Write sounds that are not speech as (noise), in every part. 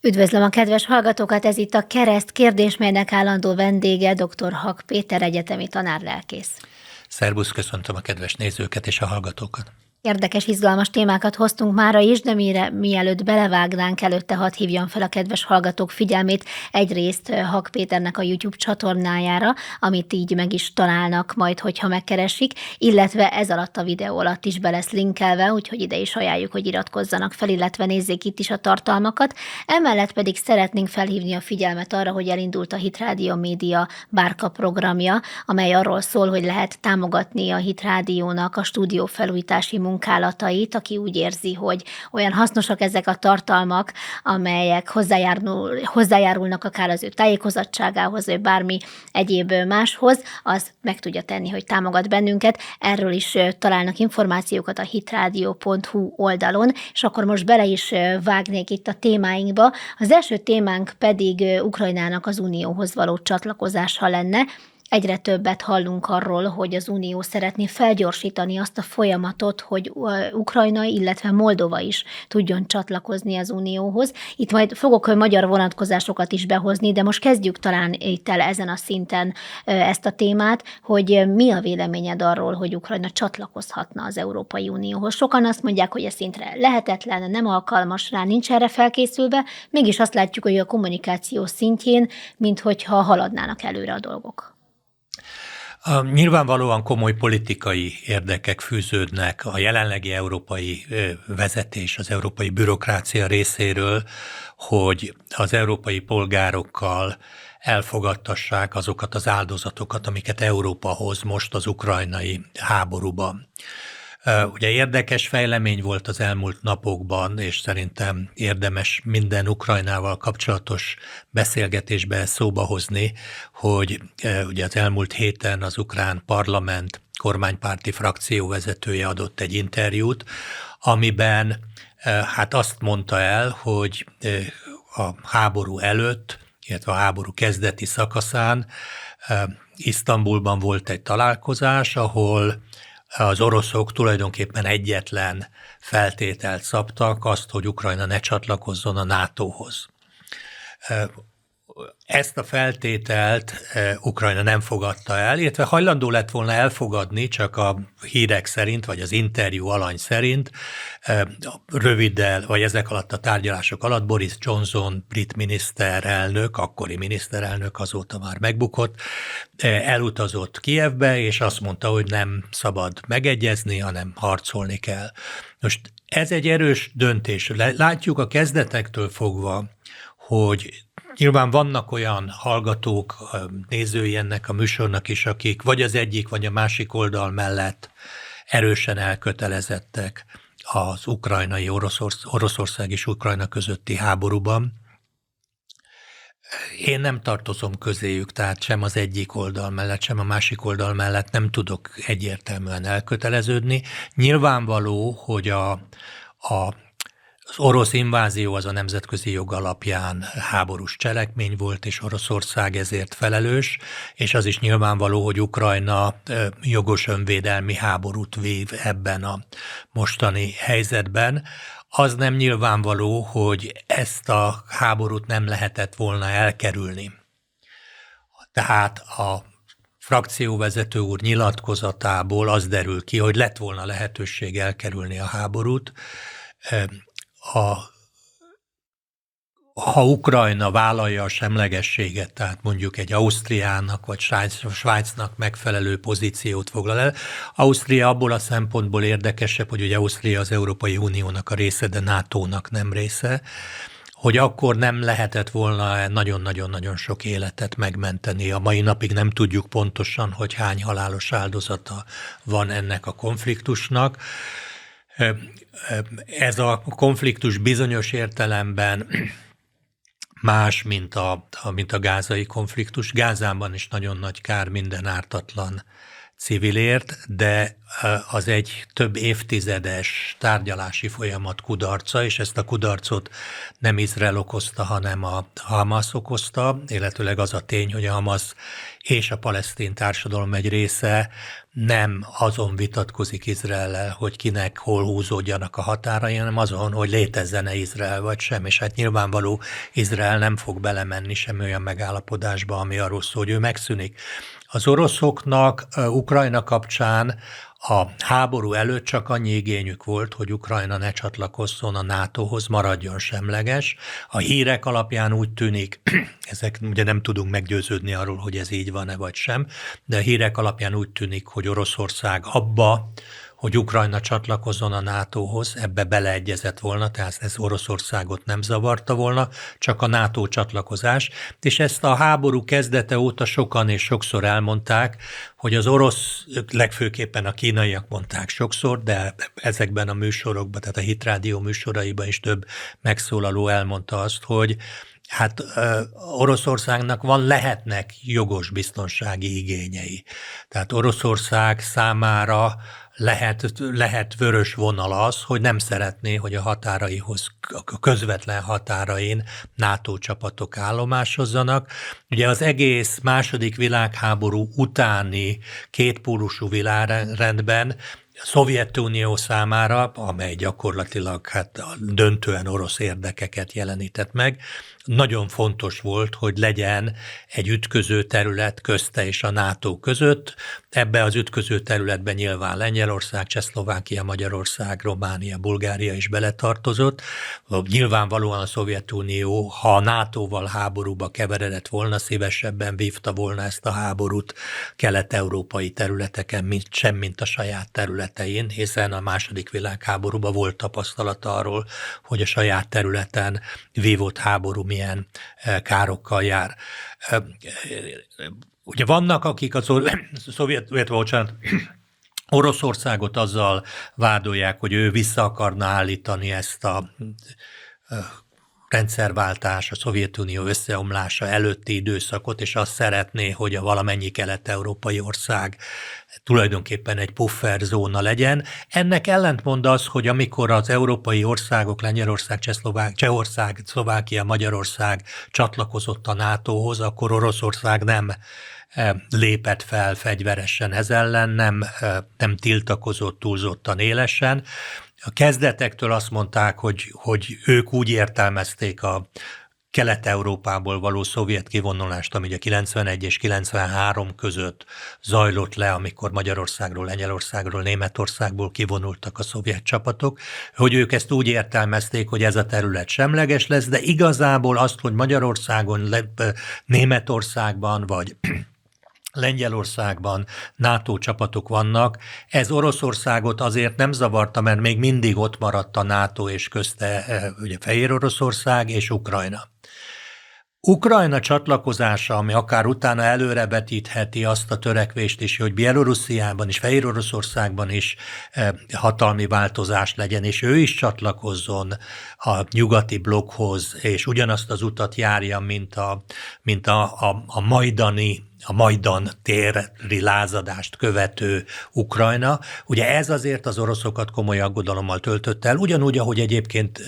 Üdvözlöm a kedves hallgatókat, ez itt a Kereszt kérdés, melynek állandó vendége dr. Hak Péter egyetemi tanárlelkész. Szerbusz, köszöntöm a kedves nézőket és a hallgatókat. Érdekes, izgalmas témákat hoztunk mára is, de mire mielőtt belevágnánk, előtte hadd hívjam fel a kedves hallgatók figyelmét egyrészt Hak Péternek a YouTube csatornájára, amit így meg is találnak majd, hogyha megkeresik, illetve ez alatt a videó alatt is be lesz linkelve, úgyhogy ide is ajánljuk, hogy iratkozzanak fel, illetve nézzék itt is a tartalmakat. Emellett pedig szeretnénk felhívni a figyelmet arra, hogy elindult a Hit Radio Média Bárka programja, amely arról szól, hogy lehet támogatni a Hit Rádiónak a stúdió felújítási munkálatait, aki úgy érzi, hogy olyan hasznosak ezek a tartalmak, amelyek hozzájárul, hozzájárulnak akár az ő tájékozottságához, vagy bármi egyéb máshoz, az meg tudja tenni, hogy támogat bennünket. Erről is találnak információkat a hitradio.hu oldalon, és akkor most bele is vágnék itt a témáinkba. Az első témánk pedig Ukrajnának az Unióhoz való csatlakozása lenne, Egyre többet hallunk arról, hogy az Unió szeretné felgyorsítani azt a folyamatot, hogy Ukrajna, illetve Moldova is tudjon csatlakozni az Unióhoz. Itt majd fogok magyar vonatkozásokat is behozni, de most kezdjük talán itt el ezen a szinten ezt a témát, hogy mi a véleményed arról, hogy Ukrajna csatlakozhatna az Európai Unióhoz. Sokan azt mondják, hogy ez szintre lehetetlen, nem alkalmas rá, nincs erre felkészülve, mégis azt látjuk, hogy a kommunikáció szintjén, minthogyha haladnának előre a dolgok. Nyilvánvalóan komoly politikai érdekek fűződnek a jelenlegi európai vezetés, az európai bürokrácia részéről, hogy az európai polgárokkal elfogadtassák azokat az áldozatokat, amiket Európa hoz most az ukrajnai háborúban. Ugye érdekes fejlemény volt az elmúlt napokban, és szerintem érdemes minden Ukrajnával kapcsolatos beszélgetésbe szóba hozni, hogy ugye az elmúlt héten az ukrán parlament kormánypárti frakcióvezetője adott egy interjút, amiben hát azt mondta el, hogy a háború előtt, illetve a háború kezdeti szakaszán Isztambulban volt egy találkozás, ahol az oroszok tulajdonképpen egyetlen feltételt szabtak, azt, hogy Ukrajna ne csatlakozzon a NATO-hoz. Ezt a feltételt Ukrajna nem fogadta el, illetve hajlandó lett volna elfogadni, csak a hírek szerint, vagy az interjú alany szerint, röviddel, vagy ezek alatt a tárgyalások alatt Boris Johnson, brit miniszterelnök, akkori miniszterelnök, azóta már megbukott, elutazott Kievbe, és azt mondta, hogy nem szabad megegyezni, hanem harcolni kell. Most ez egy erős döntés. Látjuk a kezdetektől fogva, hogy Nyilván vannak olyan hallgatók, nézői ennek a műsornak is, akik vagy az egyik, vagy a másik oldal mellett erősen elkötelezettek az ukrajnai Oroszorsz, Oroszország és Ukrajna közötti háborúban. Én nem tartozom közéjük, tehát sem az egyik oldal mellett, sem a másik oldal mellett nem tudok egyértelműen elköteleződni. Nyilvánvaló, hogy a, a az orosz invázió az a nemzetközi jog alapján háborús cselekmény volt, és Oroszország ezért felelős, és az is nyilvánvaló, hogy Ukrajna jogos önvédelmi háborút vív ebben a mostani helyzetben. Az nem nyilvánvaló, hogy ezt a háborút nem lehetett volna elkerülni. Tehát a frakcióvezető úr nyilatkozatából az derül ki, hogy lett volna lehetőség elkerülni a háborút, a ha Ukrajna vállalja a semlegességet, tehát mondjuk egy Ausztriának vagy Svájcnak megfelelő pozíciót foglal el. Ausztria abból a szempontból érdekesebb, hogy ugye Ausztria az Európai Uniónak a része, de NATO-nak nem része, hogy akkor nem lehetett volna nagyon-nagyon-nagyon sok életet megmenteni. A mai napig nem tudjuk pontosan, hogy hány halálos áldozata van ennek a konfliktusnak ez a konfliktus bizonyos értelemben más, mint a, mint a gázai konfliktus. Gázában is nagyon nagy kár minden ártatlan civilért, de az egy több évtizedes tárgyalási folyamat kudarca, és ezt a kudarcot nem Izrael okozta, hanem a Hamas okozta, illetőleg az a tény, hogy a Hamas és a palesztin társadalom egy része nem azon vitatkozik Izraellel, hogy kinek hol húzódjanak a határai, hanem azon, hogy létezzen-e Izrael vagy sem. És hát nyilvánvaló Izrael nem fog belemenni sem olyan megállapodásba, ami arról szól, hogy ő megszűnik. Az oroszoknak Ukrajna kapcsán a háború előtt csak annyi igényük volt, hogy Ukrajna ne csatlakozzon a NATO-hoz, maradjon semleges. A hírek alapján úgy tűnik, (clears throat) ezek ugye nem tudunk meggyőződni arról, hogy ez így van-e vagy sem, de a hírek alapján úgy tűnik, hogy Oroszország abba hogy Ukrajna csatlakozzon a NATO-hoz, ebbe beleegyezett volna, tehát ez Oroszországot nem zavarta volna, csak a NATO csatlakozás, és ezt a háború kezdete óta sokan és sokszor elmondták, hogy az orosz, legfőképpen a kínaiak mondták sokszor, de ezekben a műsorokban, tehát a Hitrádió műsoraiban is több megszólaló elmondta azt, hogy Hát Oroszországnak van, lehetnek jogos biztonsági igényei. Tehát Oroszország számára lehet, lehet vörös vonal az, hogy nem szeretné, hogy a határaihoz, a közvetlen határain NATO csapatok állomásozzanak. Ugye az egész második világháború utáni kétpólusú világrendben a Szovjetunió számára, amely gyakorlatilag hát döntően orosz érdekeket jelenített meg, nagyon fontos volt, hogy legyen egy ütköző terület közte és a NATO között. Ebbe az ütköző területben nyilván Lengyelország, Csehszlovákia, Magyarország, Románia, Bulgária is beletartozott. Nyilvánvalóan a Szovjetunió, ha a NATO-val háborúba keveredett volna, szívesebben vívta volna ezt a háborút kelet-európai területeken, mint sem, mint a saját területein, hiszen a második világháborúban volt tapasztalata arról, hogy a saját területen vívott háború mi milyen eh, károkkal jár. Eh, ugye vannak, akik a (coughs) szovjet, illetve bocsánat, (coughs) Oroszországot azzal vádolják, hogy ő vissza akarna állítani ezt a eh, rendszerváltás, a Szovjetunió összeomlása előtti időszakot, és azt szeretné, hogy a valamennyi kelet-európai ország tulajdonképpen egy pufferzóna legyen. Ennek ellentmond az, hogy amikor az európai országok, Lengyelország, Csehszlovák, Csehország, Szlovákia, Magyarország csatlakozott a NATO-hoz, akkor Oroszország nem eh, lépett fel fegyveresen ez ellen, nem, eh, nem tiltakozott túlzottan élesen, a kezdetektől azt mondták, hogy, hogy ők úgy értelmezték a Kelet-Európából való szovjet kivonulást, ami a 91 és 93 között zajlott le, amikor Magyarországról, Lengyelországról, Németországból kivonultak a szovjet csapatok, hogy ők ezt úgy értelmezték, hogy ez a terület semleges lesz, de igazából azt, hogy Magyarországon, Németországban vagy Lengyelországban NATO csapatok vannak. Ez Oroszországot azért nem zavarta, mert még mindig ott maradt a NATO és közte eh, ugye Fehér Oroszország és Ukrajna. Ukrajna csatlakozása, ami akár utána előrevetítheti azt a törekvést is, hogy Bielorussziában és Fehér Oroszországban is eh, hatalmi változás legyen, és ő is csatlakozzon a nyugati blokkhoz, és ugyanazt az utat járja, mint a, mint a, a, a majdani a Majdan téri lázadást követő Ukrajna. Ugye ez azért az oroszokat komoly aggodalommal töltött el, ugyanúgy, ahogy egyébként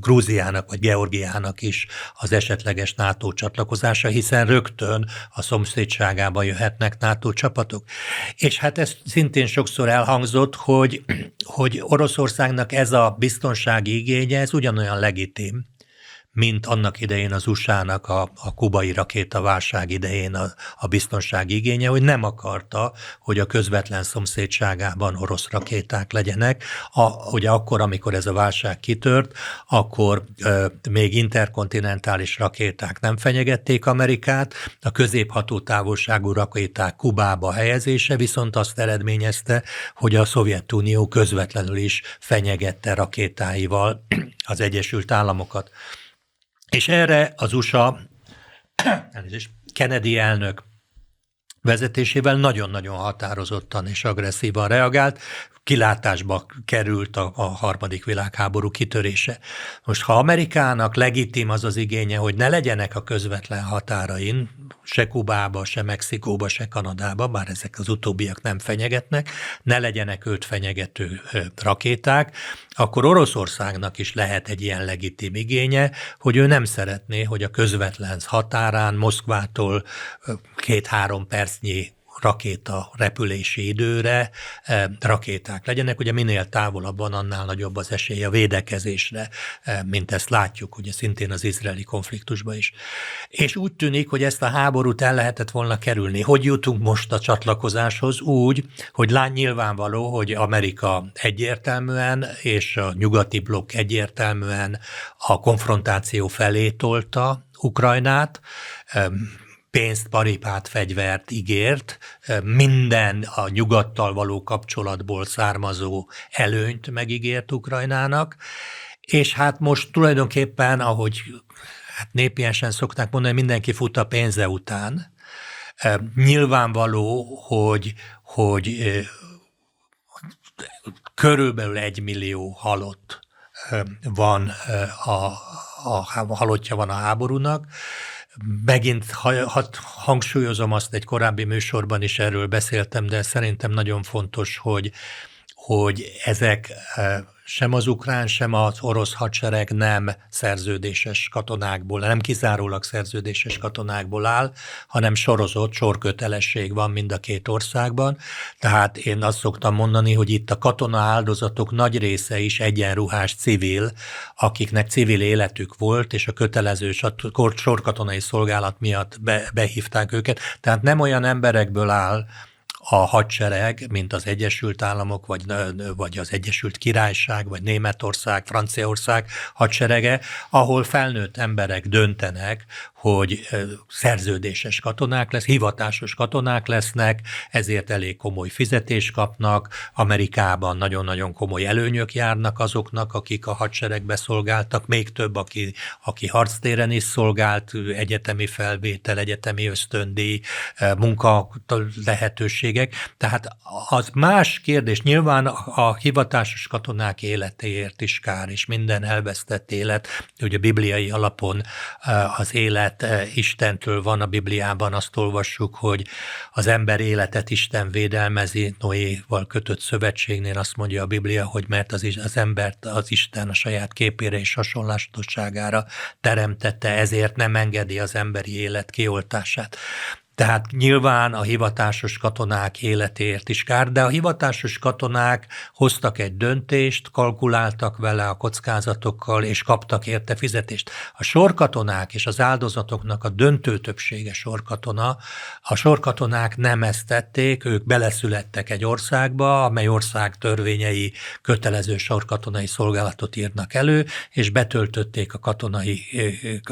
Grúziának vagy Georgiának is az esetleges NATO csatlakozása, hiszen rögtön a szomszédságába jöhetnek NATO csapatok. És hát ez szintén sokszor elhangzott, hogy, hogy Oroszországnak ez a biztonsági igénye, ez ugyanolyan legitim, mint annak idején az USA-nak a, a kubai válság idején a, a biztonság igénye, hogy nem akarta, hogy a közvetlen szomszédságában orosz rakéták legyenek. A, ugye akkor, amikor ez a válság kitört, akkor ö, még interkontinentális rakéták nem fenyegették Amerikát, a középható távolságú rakéták Kubába helyezése viszont azt eredményezte, hogy a Szovjetunió közvetlenül is fenyegette rakétáival az Egyesült Államokat. És erre az USA, (clears throat) Kennedy elnök vezetésével nagyon-nagyon határozottan és agresszívan reagált, kilátásba került a, a harmadik világháború kitörése. Most ha Amerikának legitim az az igénye, hogy ne legyenek a közvetlen határain se Kubába, se Mexikóba, se Kanadába, bár ezek az utóbbiak nem fenyegetnek, ne legyenek őt fenyegető rakéták, akkor Oroszországnak is lehet egy ilyen legitim igénye, hogy ő nem szeretné, hogy a közvetlen határán Moszkvától két-három percnyi rakéta repülési időre eh, rakéták legyenek. Ugye minél távolabban, annál nagyobb az esély a védekezésre, eh, mint ezt látjuk, ugye szintén az izraeli konfliktusban is. És úgy tűnik, hogy ezt a háborút el lehetett volna kerülni. Hogy jutunk most a csatlakozáshoz? Úgy, hogy lány nyilvánvaló, hogy Amerika egyértelműen, és a nyugati blokk egyértelműen a konfrontáció felé tolta Ukrajnát, pénzt, paripát, fegyvert ígért, minden a nyugattal való kapcsolatból származó előnyt megígért Ukrajnának, és hát most tulajdonképpen, ahogy hát népiesen szokták mondani, mindenki fut a pénze után. Nyilvánvaló, hogy, hogy körülbelül egy millió halott van a, a halottja van a háborúnak, Megint ha, ha, hangsúlyozom azt, egy korábbi műsorban is erről beszéltem, de szerintem nagyon fontos, hogy, hogy ezek sem az ukrán, sem az orosz hadsereg nem szerződéses katonákból, nem kizárólag szerződéses katonákból áll, hanem sorozott, sorkötelesség van mind a két országban. Tehát én azt szoktam mondani, hogy itt a katona áldozatok nagy része is egyenruhás civil, akiknek civil életük volt, és a kötelező sorkatonai szolgálat miatt be, behívták őket. Tehát nem olyan emberekből áll, a hadsereg, mint az Egyesült Államok, vagy, vagy az Egyesült Királyság, vagy Németország, Franciaország hadserege, ahol felnőtt emberek döntenek, hogy szerződéses katonák lesz, hivatásos katonák lesznek, ezért elég komoly fizetést kapnak. Amerikában nagyon-nagyon komoly előnyök járnak azoknak, akik a hadseregbe szolgáltak, még több, aki, aki harctéren is szolgált, egyetemi felvétel, egyetemi ösztöndíj, munka lehetőségek. Tehát az más kérdés, nyilván a hivatásos katonák életéért is kár, és minden elvesztett élet, ugye bibliai alapon az élet élet Istentől van a Bibliában, azt olvassuk, hogy az ember életet Isten védelmezi, Noéval kötött szövetségnél azt mondja a Biblia, hogy mert az, az embert az Isten a saját képére és hasonlásosságára teremtette, ezért nem engedi az emberi élet kioltását. Tehát nyilván a hivatásos katonák életéért is kár, de a hivatásos katonák hoztak egy döntést, kalkuláltak vele a kockázatokkal, és kaptak érte fizetést. A sorkatonák és az áldozatoknak a döntő többsége sorkatona, a sorkatonák nem ezt tették, ők beleszülettek egy országba, amely ország törvényei kötelező sorkatonai szolgálatot írnak elő, és betöltötték a katonai,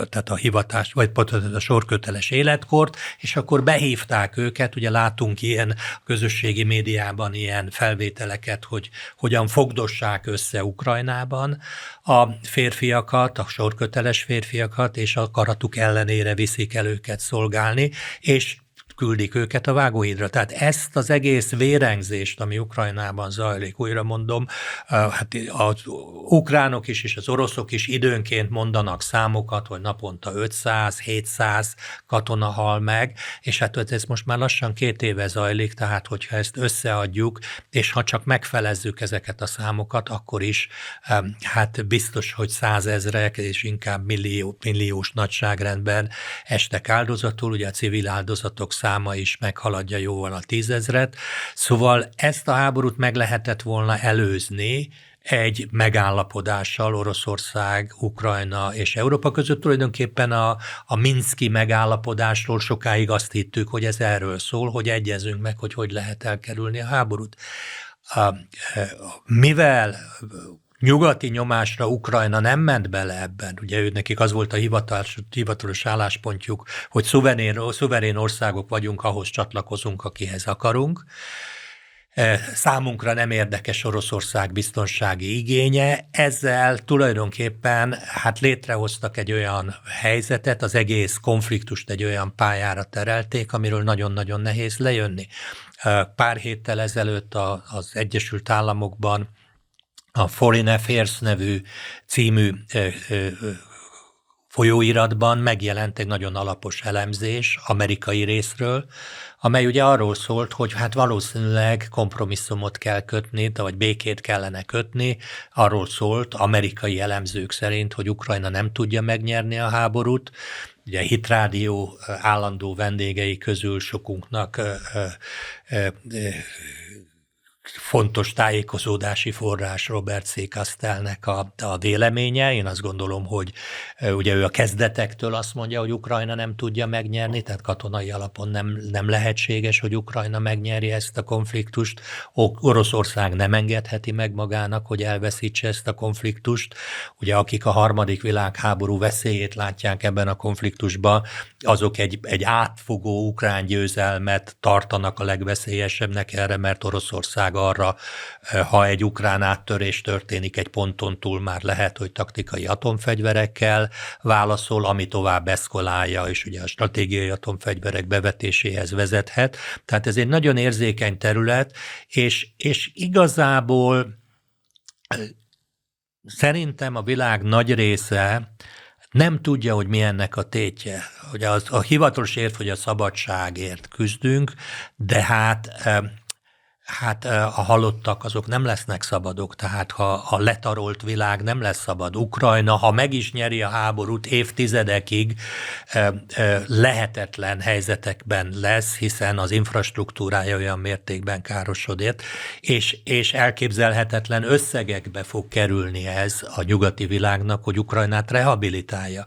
tehát a hivatás, vagy a sorköteles életkort, és akkor akkor behívták őket, ugye látunk ilyen közösségi médiában ilyen felvételeket, hogy hogyan fogdossák össze Ukrajnában a férfiakat, a sorköteles férfiakat, és a karatuk ellenére viszik el őket szolgálni, és küldik őket a vágóhídra. Tehát ezt az egész vérengzést, ami Ukrajnában zajlik, újra mondom, hát az ukránok is és az oroszok is időnként mondanak számokat, hogy naponta 500-700 katona hal meg, és hát ez most már lassan két éve zajlik, tehát hogyha ezt összeadjuk, és ha csak megfelezzük ezeket a számokat, akkor is hát biztos, hogy százezrek és inkább millió, milliós nagyságrendben estek áldozatul, ugye a civil áldozatok száma száma is meghaladja jóval a tízezret. Szóval ezt a háborút meg lehetett volna előzni, egy megállapodással Oroszország, Ukrajna és Európa között tulajdonképpen a, a Minszki megállapodásról sokáig azt hittük, hogy ez erről szól, hogy egyezünk meg, hogy hogy lehet elkerülni a háborút. Mivel nyugati nyomásra Ukrajna nem ment bele ebben. Ugye ő nekik az volt a hivatalos, hivatalos álláspontjuk, hogy szuverén, szuverén országok vagyunk, ahhoz csatlakozunk, akihez akarunk. E, számunkra nem érdekes Oroszország biztonsági igénye, ezzel tulajdonképpen hát létrehoztak egy olyan helyzetet, az egész konfliktust egy olyan pályára terelték, amiről nagyon-nagyon nehéz lejönni. E, pár héttel ezelőtt az Egyesült Államokban a Foreign Affairs nevű című folyóiratban megjelent egy nagyon alapos elemzés amerikai részről, amely ugye arról szólt, hogy hát valószínűleg kompromisszumot kell kötni, vagy békét kellene kötni. Arról szólt amerikai elemzők szerint, hogy Ukrajna nem tudja megnyerni a háborút. Ugye a Hitrádió állandó vendégei közül sokunknak fontos tájékozódási forrás Robert C. Kastelnek a, a véleménye. Én azt gondolom, hogy ugye ő a kezdetektől azt mondja, hogy Ukrajna nem tudja megnyerni, tehát katonai alapon nem, nem lehetséges, hogy Ukrajna megnyeri ezt a konfliktust. Oroszország nem engedheti meg magának, hogy elveszítse ezt a konfliktust. Ugye akik a harmadik világháború veszélyét látják ebben a konfliktusban, azok egy, egy átfogó ukrán győzelmet tartanak a legveszélyesebbnek erre, mert Oroszország arra, eh, ha egy ukrán áttörés történik egy ponton túl, már lehet, hogy taktikai atomfegyverekkel válaszol, ami tovább eszkolálja, és ugye a stratégiai atomfegyverek bevetéséhez vezethet. Tehát ez egy nagyon érzékeny terület, és, és igazából eh, szerintem a világ nagy része nem tudja, hogy mi ennek a tétje. Ugye az, a hivatalos érv, hogy a szabadságért küzdünk, de hát eh, Hát a halottak azok nem lesznek szabadok, tehát ha a letarolt világ nem lesz szabad. Ukrajna, ha meg is nyeri a háborút, évtizedekig lehetetlen helyzetekben lesz, hiszen az infrastruktúrája olyan mértékben károsodott, és, és elképzelhetetlen összegekbe fog kerülni ez a nyugati világnak, hogy Ukrajnát rehabilitálja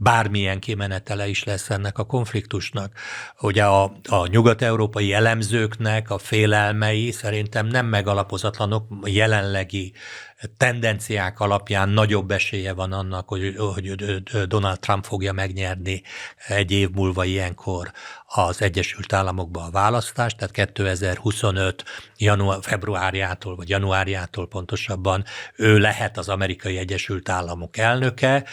bármilyen kimenetele is lesz ennek a konfliktusnak. Ugye a, a nyugat-európai elemzőknek a félelmei szerintem nem megalapozatlanok, jelenlegi tendenciák alapján nagyobb esélye van annak, hogy, hogy Donald Trump fogja megnyerni egy év múlva ilyenkor az Egyesült Államokban a választást, tehát 2025 január, februárjától, vagy januárjától pontosabban ő lehet az amerikai Egyesült Államok elnöke,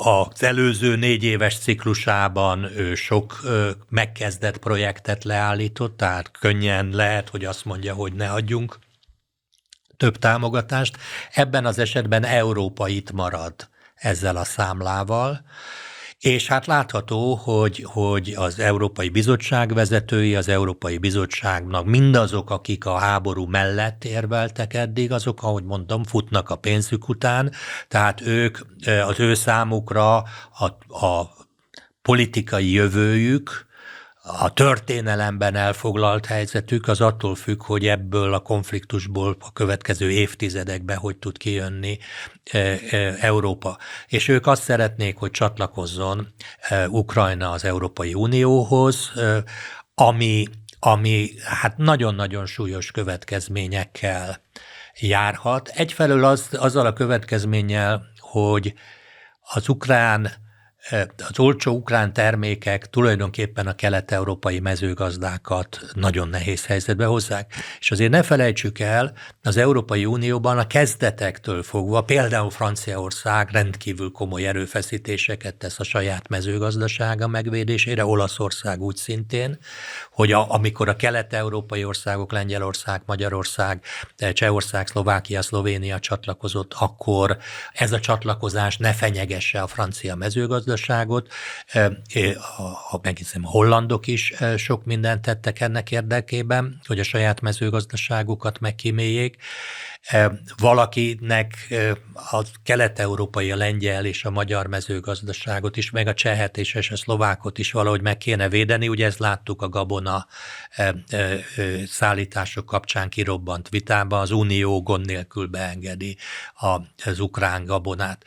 az előző négy éves ciklusában ő sok megkezdett projektet leállított, tehát könnyen lehet, hogy azt mondja, hogy ne adjunk több támogatást. Ebben az esetben Európa itt marad ezzel a számlával. És hát látható, hogy, hogy az Európai Bizottság vezetői, az Európai Bizottságnak mindazok, akik a háború mellett érveltek eddig, azok, ahogy mondtam, futnak a pénzük után, tehát ők az ő számukra a, a politikai jövőjük, a történelemben elfoglalt helyzetük az attól függ, hogy ebből a konfliktusból a következő évtizedekben hogy tud kijönni e, e, Európa. És ők azt szeretnék, hogy csatlakozzon e, Ukrajna az Európai Unióhoz, ami, ami hát nagyon-nagyon súlyos következményekkel járhat. Egyfelől az, azzal a következménnyel, hogy az ukrán az olcsó ukrán termékek tulajdonképpen a kelet-európai mezőgazdákat nagyon nehéz helyzetbe hozzák. És azért ne felejtsük el, az Európai Unióban a kezdetektől fogva, például Franciaország rendkívül komoly erőfeszítéseket tesz a saját mezőgazdasága megvédésére, Olaszország úgy szintén, hogy a, amikor a kelet-európai országok, Lengyelország, Magyarország, Csehország, Szlovákia, Szlovénia csatlakozott, akkor ez a csatlakozás ne fenyegesse a francia mezőgazdaságot, gazdaságot, ha meghiszem, a hollandok is sok mindent tettek ennek érdekében, hogy a saját mezőgazdaságukat megkíméljék. Valakinek a kelet-európai, a lengyel és a magyar mezőgazdaságot is, meg a csehet és a szlovákot is valahogy meg kéne védeni. Ugye ezt láttuk a gabona szállítások kapcsán kirobbant vitába, az Unió gond nélkül beengedi az ukrán gabonát.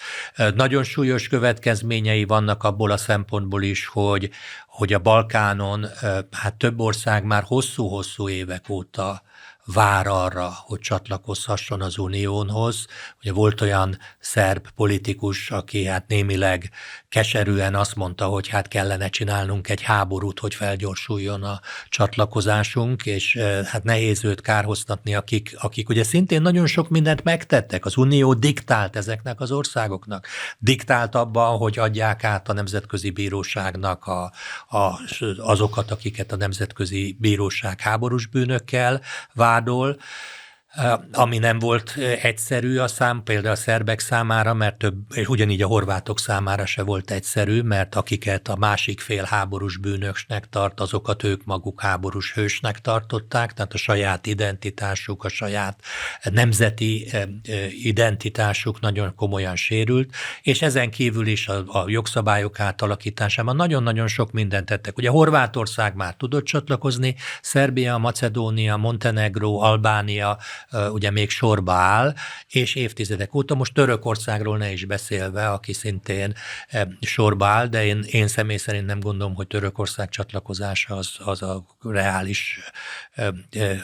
Nagyon súlyos következményei vannak abból a szempontból is, hogy, hogy a Balkánon hát több ország már hosszú-hosszú évek óta vár arra, hogy csatlakozhasson az uniónhoz. Ugye volt olyan szerb politikus, aki hát némileg keserűen azt mondta, hogy hát kellene csinálnunk egy háborút, hogy felgyorsuljon a csatlakozásunk, és hát nehéz őt kárhoztatni, akik, akik ugye szintén nagyon sok mindent megtettek. Az Unió diktált ezeknek az országoknak. Diktált abban, hogy adják át a Nemzetközi Bíróságnak a, a, azokat, akiket a Nemzetközi Bíróság háborús bűnökkel vádol, ami nem volt egyszerű a szám, például a szerbek számára, mert több, és ugyanígy a horvátok számára se volt egyszerű, mert akiket a másik fél háborús bűnösnek tart, azokat ők maguk háborús hősnek tartották, tehát a saját identitásuk, a saját nemzeti identitásuk nagyon komolyan sérült, és ezen kívül is a, a jogszabályok átalakításában nagyon-nagyon sok mindent tettek. Ugye Horvátország már tudott csatlakozni, Szerbia, Macedónia, Montenegro, Albánia, ugye még sorba áll, és évtizedek óta, most Törökországról ne is beszélve, aki szintén sorba áll, de én, én személy szerint nem gondolom, hogy Törökország csatlakozása az, az a reális,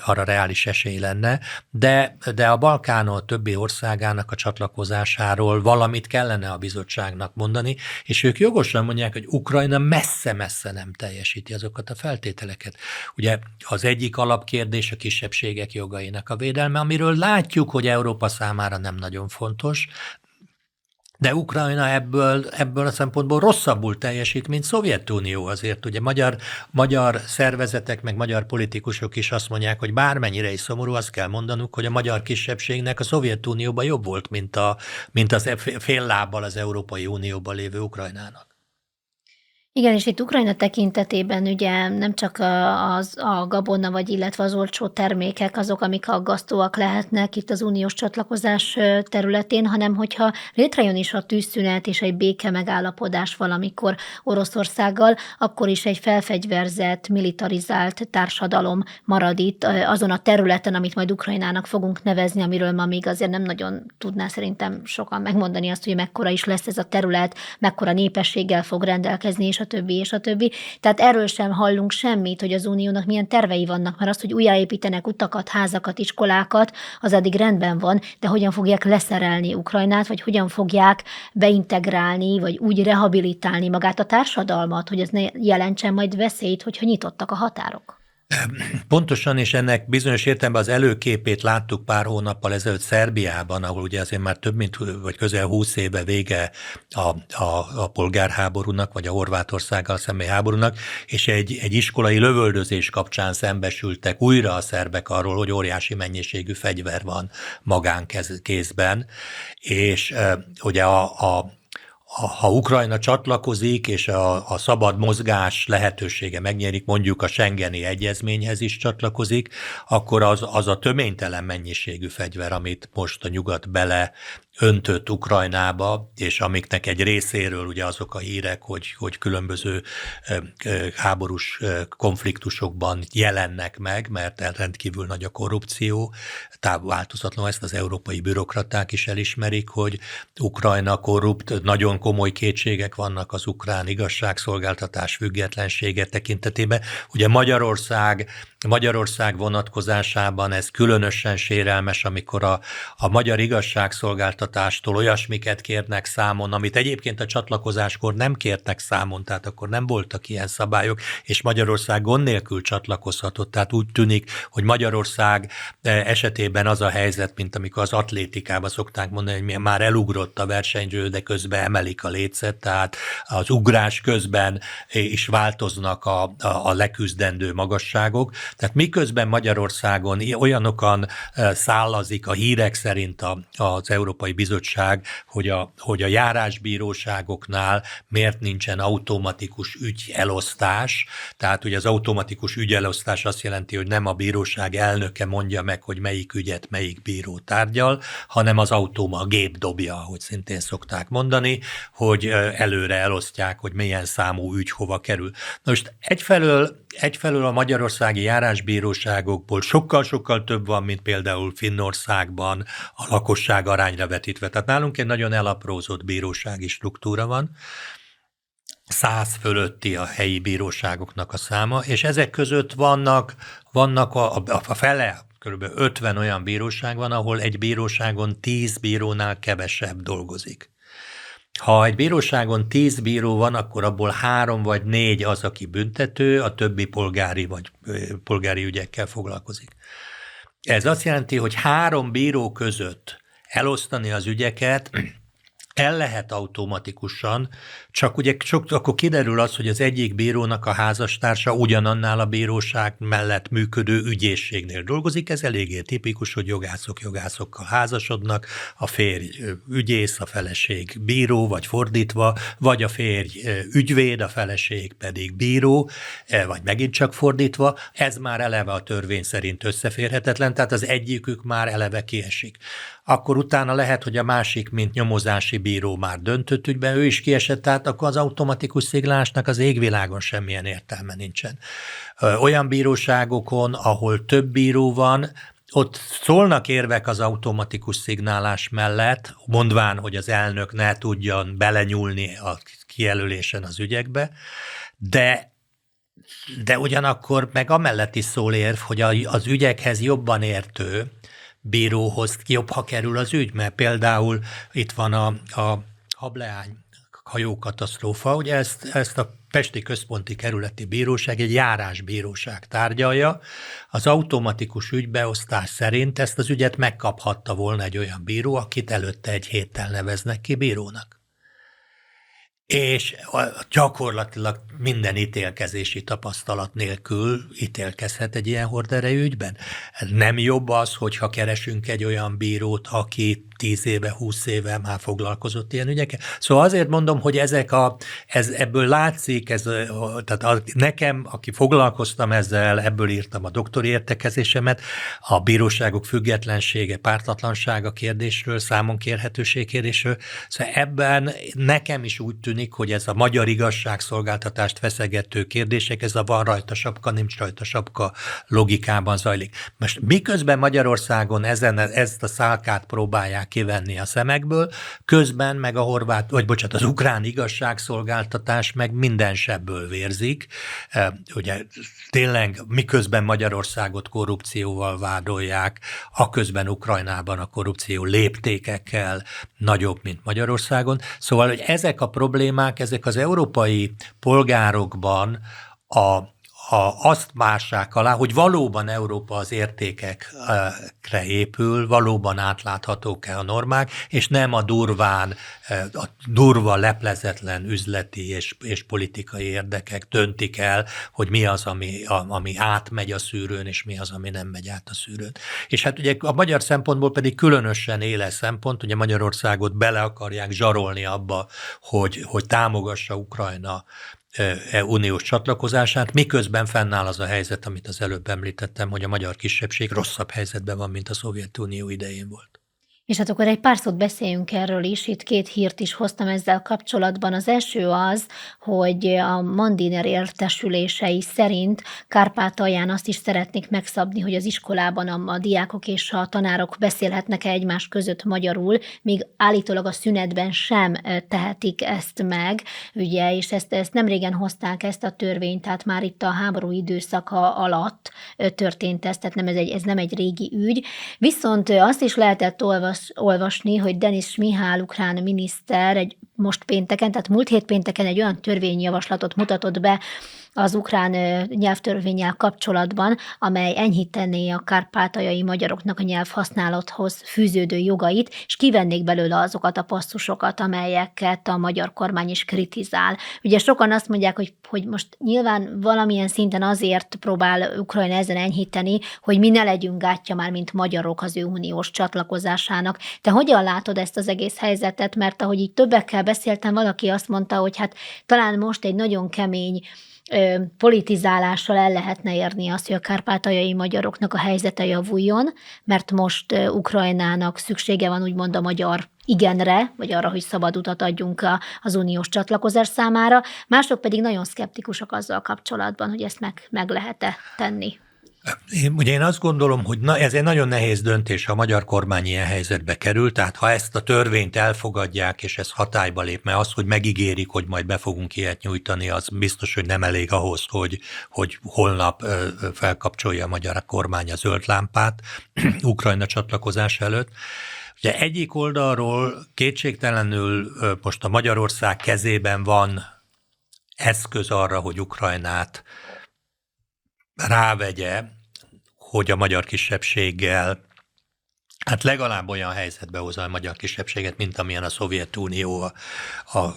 arra reális esély lenne, de, de a Balkán a többi országának a csatlakozásáról valamit kellene a bizottságnak mondani, és ők jogosan mondják, hogy Ukrajna messze-messze nem teljesíti azokat a feltételeket. Ugye az egyik alapkérdés a kisebbségek jogainak a védelme, védelme, amiről látjuk, hogy Európa számára nem nagyon fontos, de Ukrajna ebből, ebből a szempontból rosszabbul teljesít, mint Szovjetunió azért. Ugye magyar, magyar szervezetek, meg magyar politikusok is azt mondják, hogy bármennyire is szomorú, azt kell mondanunk, hogy a magyar kisebbségnek a Szovjetunióban jobb volt, mint, a, mint az fél lábbal az Európai Unióban lévő Ukrajnának. Igen, és itt Ukrajna tekintetében ugye nem csak az, a gabona, vagy illetve az olcsó termékek azok, amik aggasztóak lehetnek itt az uniós csatlakozás területén, hanem hogyha létrejön is a tűzszünet és egy béke megállapodás valamikor Oroszországgal, akkor is egy felfegyverzett, militarizált társadalom marad itt azon a területen, amit majd Ukrajnának fogunk nevezni, amiről ma még azért nem nagyon tudná szerintem sokan megmondani azt, hogy mekkora is lesz ez a terület, mekkora népességgel fog rendelkezni, és a többi, és a többi. Tehát erről sem hallunk semmit, hogy az uniónak milyen tervei vannak, mert azt, hogy újjáépítenek utakat, házakat, iskolákat, az eddig rendben van, de hogyan fogják leszerelni Ukrajnát, vagy hogyan fogják beintegrálni, vagy úgy rehabilitálni magát a társadalmat, hogy ez ne jelentsen majd veszélyt, hogyha nyitottak a határok. Pontosan, és ennek bizonyos értelemben az előképét láttuk pár hónappal ezelőtt Szerbiában, ahol ugye azért már több mint, vagy közel húsz éve vége a, a, a polgárháborúnak, vagy a Horvátországgal szemben háborúnak, és egy, egy iskolai lövöldözés kapcsán szembesültek újra a szerbek arról, hogy óriási mennyiségű fegyver van magánkézben, és ugye a, a ha Ukrajna csatlakozik, és a, a szabad mozgás lehetősége megnyerik, mondjuk a Schengeni egyezményhez is csatlakozik, akkor az, az a töménytelen mennyiségű fegyver, amit most a nyugat bele öntött Ukrajnába, és amiknek egy részéről ugye azok a hírek, hogy, hogy különböző háborús konfliktusokban jelennek meg, mert rendkívül nagy a korrupció, változatlanul ezt az európai bürokraták is elismerik, hogy Ukrajna korrupt, nagyon komoly kétségek vannak az ukrán igazságszolgáltatás függetlensége tekintetében. Ugye Magyarország Magyarország vonatkozásában ez különösen sérelmes, amikor a, a magyar igazságszolgáltatástól olyasmiket kérnek számon, amit egyébként a csatlakozáskor nem kértek számon, tehát akkor nem voltak ilyen szabályok, és Magyarország gond nélkül csatlakozhatott. Tehát úgy tűnik, hogy Magyarország eh, esetében az a helyzet, mint amikor az atlétikában szokták mondani, hogy már elugrott a versenyző, de közben emelik a lécet, tehát az ugrás közben is változnak a, a, a leküzdendő magasságok. Tehát miközben Magyarországon olyanokan szállazik a hírek szerint a, az Európai Bizottság, hogy a, hogy a járásbíróságoknál miért nincsen automatikus ügyelosztás, tehát ugye az automatikus ügyelosztás azt jelenti, hogy nem a bíróság elnöke mondja meg, hogy melyik ügyet melyik bíró tárgyal, hanem az automa, a gép dobja, ahogy szintén szokták mondani, hogy előre elosztják, hogy milyen számú ügy hova kerül. most egyfelől, egyfelől a magyarországi járás járásbíróságokból sokkal-sokkal több van, mint például Finnországban a lakosság arányra vetítve. Tehát nálunk egy nagyon elaprózott bírósági struktúra van, száz fölötti a helyi bíróságoknak a száma, és ezek között vannak, vannak a, a, a fele, kb. 50 olyan bíróság van, ahol egy bíróságon 10 bírónál kevesebb dolgozik. Ha egy bíróságon tíz bíró van, akkor abból három vagy négy az, aki büntető, a többi polgári vagy polgári ügyekkel foglalkozik. Ez azt jelenti, hogy három bíró között elosztani az ügyeket el lehet automatikusan, csak ugye csak, akkor kiderül az, hogy az egyik bírónak a házastársa ugyanannál a bíróság mellett működő ügyészségnél dolgozik. Ez eléggé tipikus, hogy jogászok jogászokkal házasodnak, a férj ügyész, a feleség bíró, vagy fordítva, vagy a férj ügyvéd, a feleség pedig bíró, vagy megint csak fordítva. Ez már eleve a törvény szerint összeférhetetlen, tehát az egyikük már eleve kiesik akkor utána lehet, hogy a másik, mint nyomozási bíró már döntött ügyben, ő is kiesett, tehát akkor az automatikus sziglásnak az égvilágon semmilyen értelme nincsen. Olyan bíróságokon, ahol több bíró van, ott szólnak érvek az automatikus szignálás mellett, mondván, hogy az elnök ne tudjon belenyúlni a kijelölésen az ügyekbe, de de ugyanakkor meg amellett is szól érv, hogy az ügyekhez jobban értő, bíróhoz jobb, ha kerül az ügy, mert például itt van a, a hableány hajókatasztrófa, ugye ezt, ezt a Pesti Központi Kerületi Bíróság egy járásbíróság tárgyalja. Az automatikus ügybeosztás szerint ezt az ügyet megkaphatta volna egy olyan bíró, akit előtte egy héttel neveznek ki bírónak és gyakorlatilag minden ítélkezési tapasztalat nélkül ítélkezhet egy ilyen horderejű ügyben. Nem jobb az, hogyha keresünk egy olyan bírót, aki tíz éve, húsz éve már foglalkozott ilyen ügyekkel. Szóval azért mondom, hogy ezek a, ez, ebből látszik, ez, tehát a, nekem, aki foglalkoztam ezzel, ebből írtam a doktori értekezésemet, a bíróságok függetlensége, pártatlansága kérdésről, számon kérhetőség kérdésről. Szóval ebben nekem is úgy tűnik, hogy ez a magyar igazságszolgáltatást feszegető kérdések, ez a van rajta sapka, nincs rajta sapka logikában zajlik. Most miközben Magyarországon ezen, ezt a szálkát próbálják kivenni a szemekből, közben meg a horvát, vagy bocsánat, az ukrán igazságszolgáltatás meg minden sebből vérzik. E, ugye tényleg miközben Magyarországot korrupcióval vádolják, a közben Ukrajnában a korrupció léptékekkel nagyobb, mint Magyarországon. Szóval, hogy ezek a problémák, ezek az európai polgárokban a a, azt mássák alá, hogy valóban Európa az értékekre épül, valóban átláthatók-e a normák, és nem a durván, a durva, leplezetlen üzleti és, és politikai érdekek döntik el, hogy mi az, ami, a, ami átmegy a szűrőn, és mi az, ami nem megy át a szűrőn. És hát ugye a magyar szempontból pedig különösen éles szempont, ugye Magyarországot bele akarják zsarolni abba, hogy, hogy támogassa Ukrajna uniós csatlakozását, miközben fennáll az a helyzet, amit az előbb említettem, hogy a magyar kisebbség rosszabb helyzetben van, mint a Szovjetunió idején volt. És hát akkor egy pár szót beszéljünk erről is. Itt két hírt is hoztam ezzel kapcsolatban. Az első az, hogy a Mandiner értesülései szerint Kárpátalján azt is szeretnék megszabni, hogy az iskolában a, a diákok és a tanárok beszélhetnek -e egymás között magyarul, míg állítólag a szünetben sem tehetik ezt meg, ugye, és ezt, ezt nem régen hozták ezt a törvényt, tehát már itt a háború időszaka alatt történt ez, tehát nem ez, egy, ez nem egy régi ügy. Viszont azt is lehetett olvasni, olvas, olvasni, hogy Denis Mihál ukrán miniszter egy most pénteken, tehát múlt hét pénteken egy olyan törvényjavaslatot mutatott be, az ukrán nyelvtörvényel kapcsolatban, amely enyhítené a kárpátaljai magyaroknak a nyelvhasználathoz fűződő jogait, és kivennék belőle azokat a passzusokat, amelyeket a magyar kormány is kritizál. Ugye sokan azt mondják, hogy, hogy most nyilván valamilyen szinten azért próbál Ukrajna ezen enyhíteni, hogy mi ne legyünk gátja már, mint magyarok az ő uniós csatlakozásának. Te hogyan látod ezt az egész helyzetet? Mert ahogy így többekkel beszéltem, valaki azt mondta, hogy hát talán most egy nagyon kemény politizálással el lehetne érni azt, hogy a kárpátaljai magyaroknak a helyzete javuljon, mert most Ukrajnának szüksége van úgymond a magyar igenre, vagy arra, hogy szabad utat adjunk az uniós csatlakozás számára, mások pedig nagyon szkeptikusak azzal kapcsolatban, hogy ezt meg, meg lehet-e tenni. Én, ugye én azt gondolom, hogy na, ez egy nagyon nehéz döntés, ha a magyar kormány ilyen helyzetbe kerül, tehát ha ezt a törvényt elfogadják, és ez hatályba lép, mert az, hogy megígérik, hogy majd be fogunk ilyet nyújtani, az biztos, hogy nem elég ahhoz, hogy, hogy holnap felkapcsolja a magyar kormány a zöld lámpát (clears throat) Ukrajna csatlakozás előtt. Ugye egyik oldalról kétségtelenül most a Magyarország kezében van eszköz arra, hogy Ukrajnát rávegye hogy a magyar kisebbséggel Hát legalább olyan helyzetbe hozza a magyar kisebbséget, mint amilyen a Szovjetunió a, a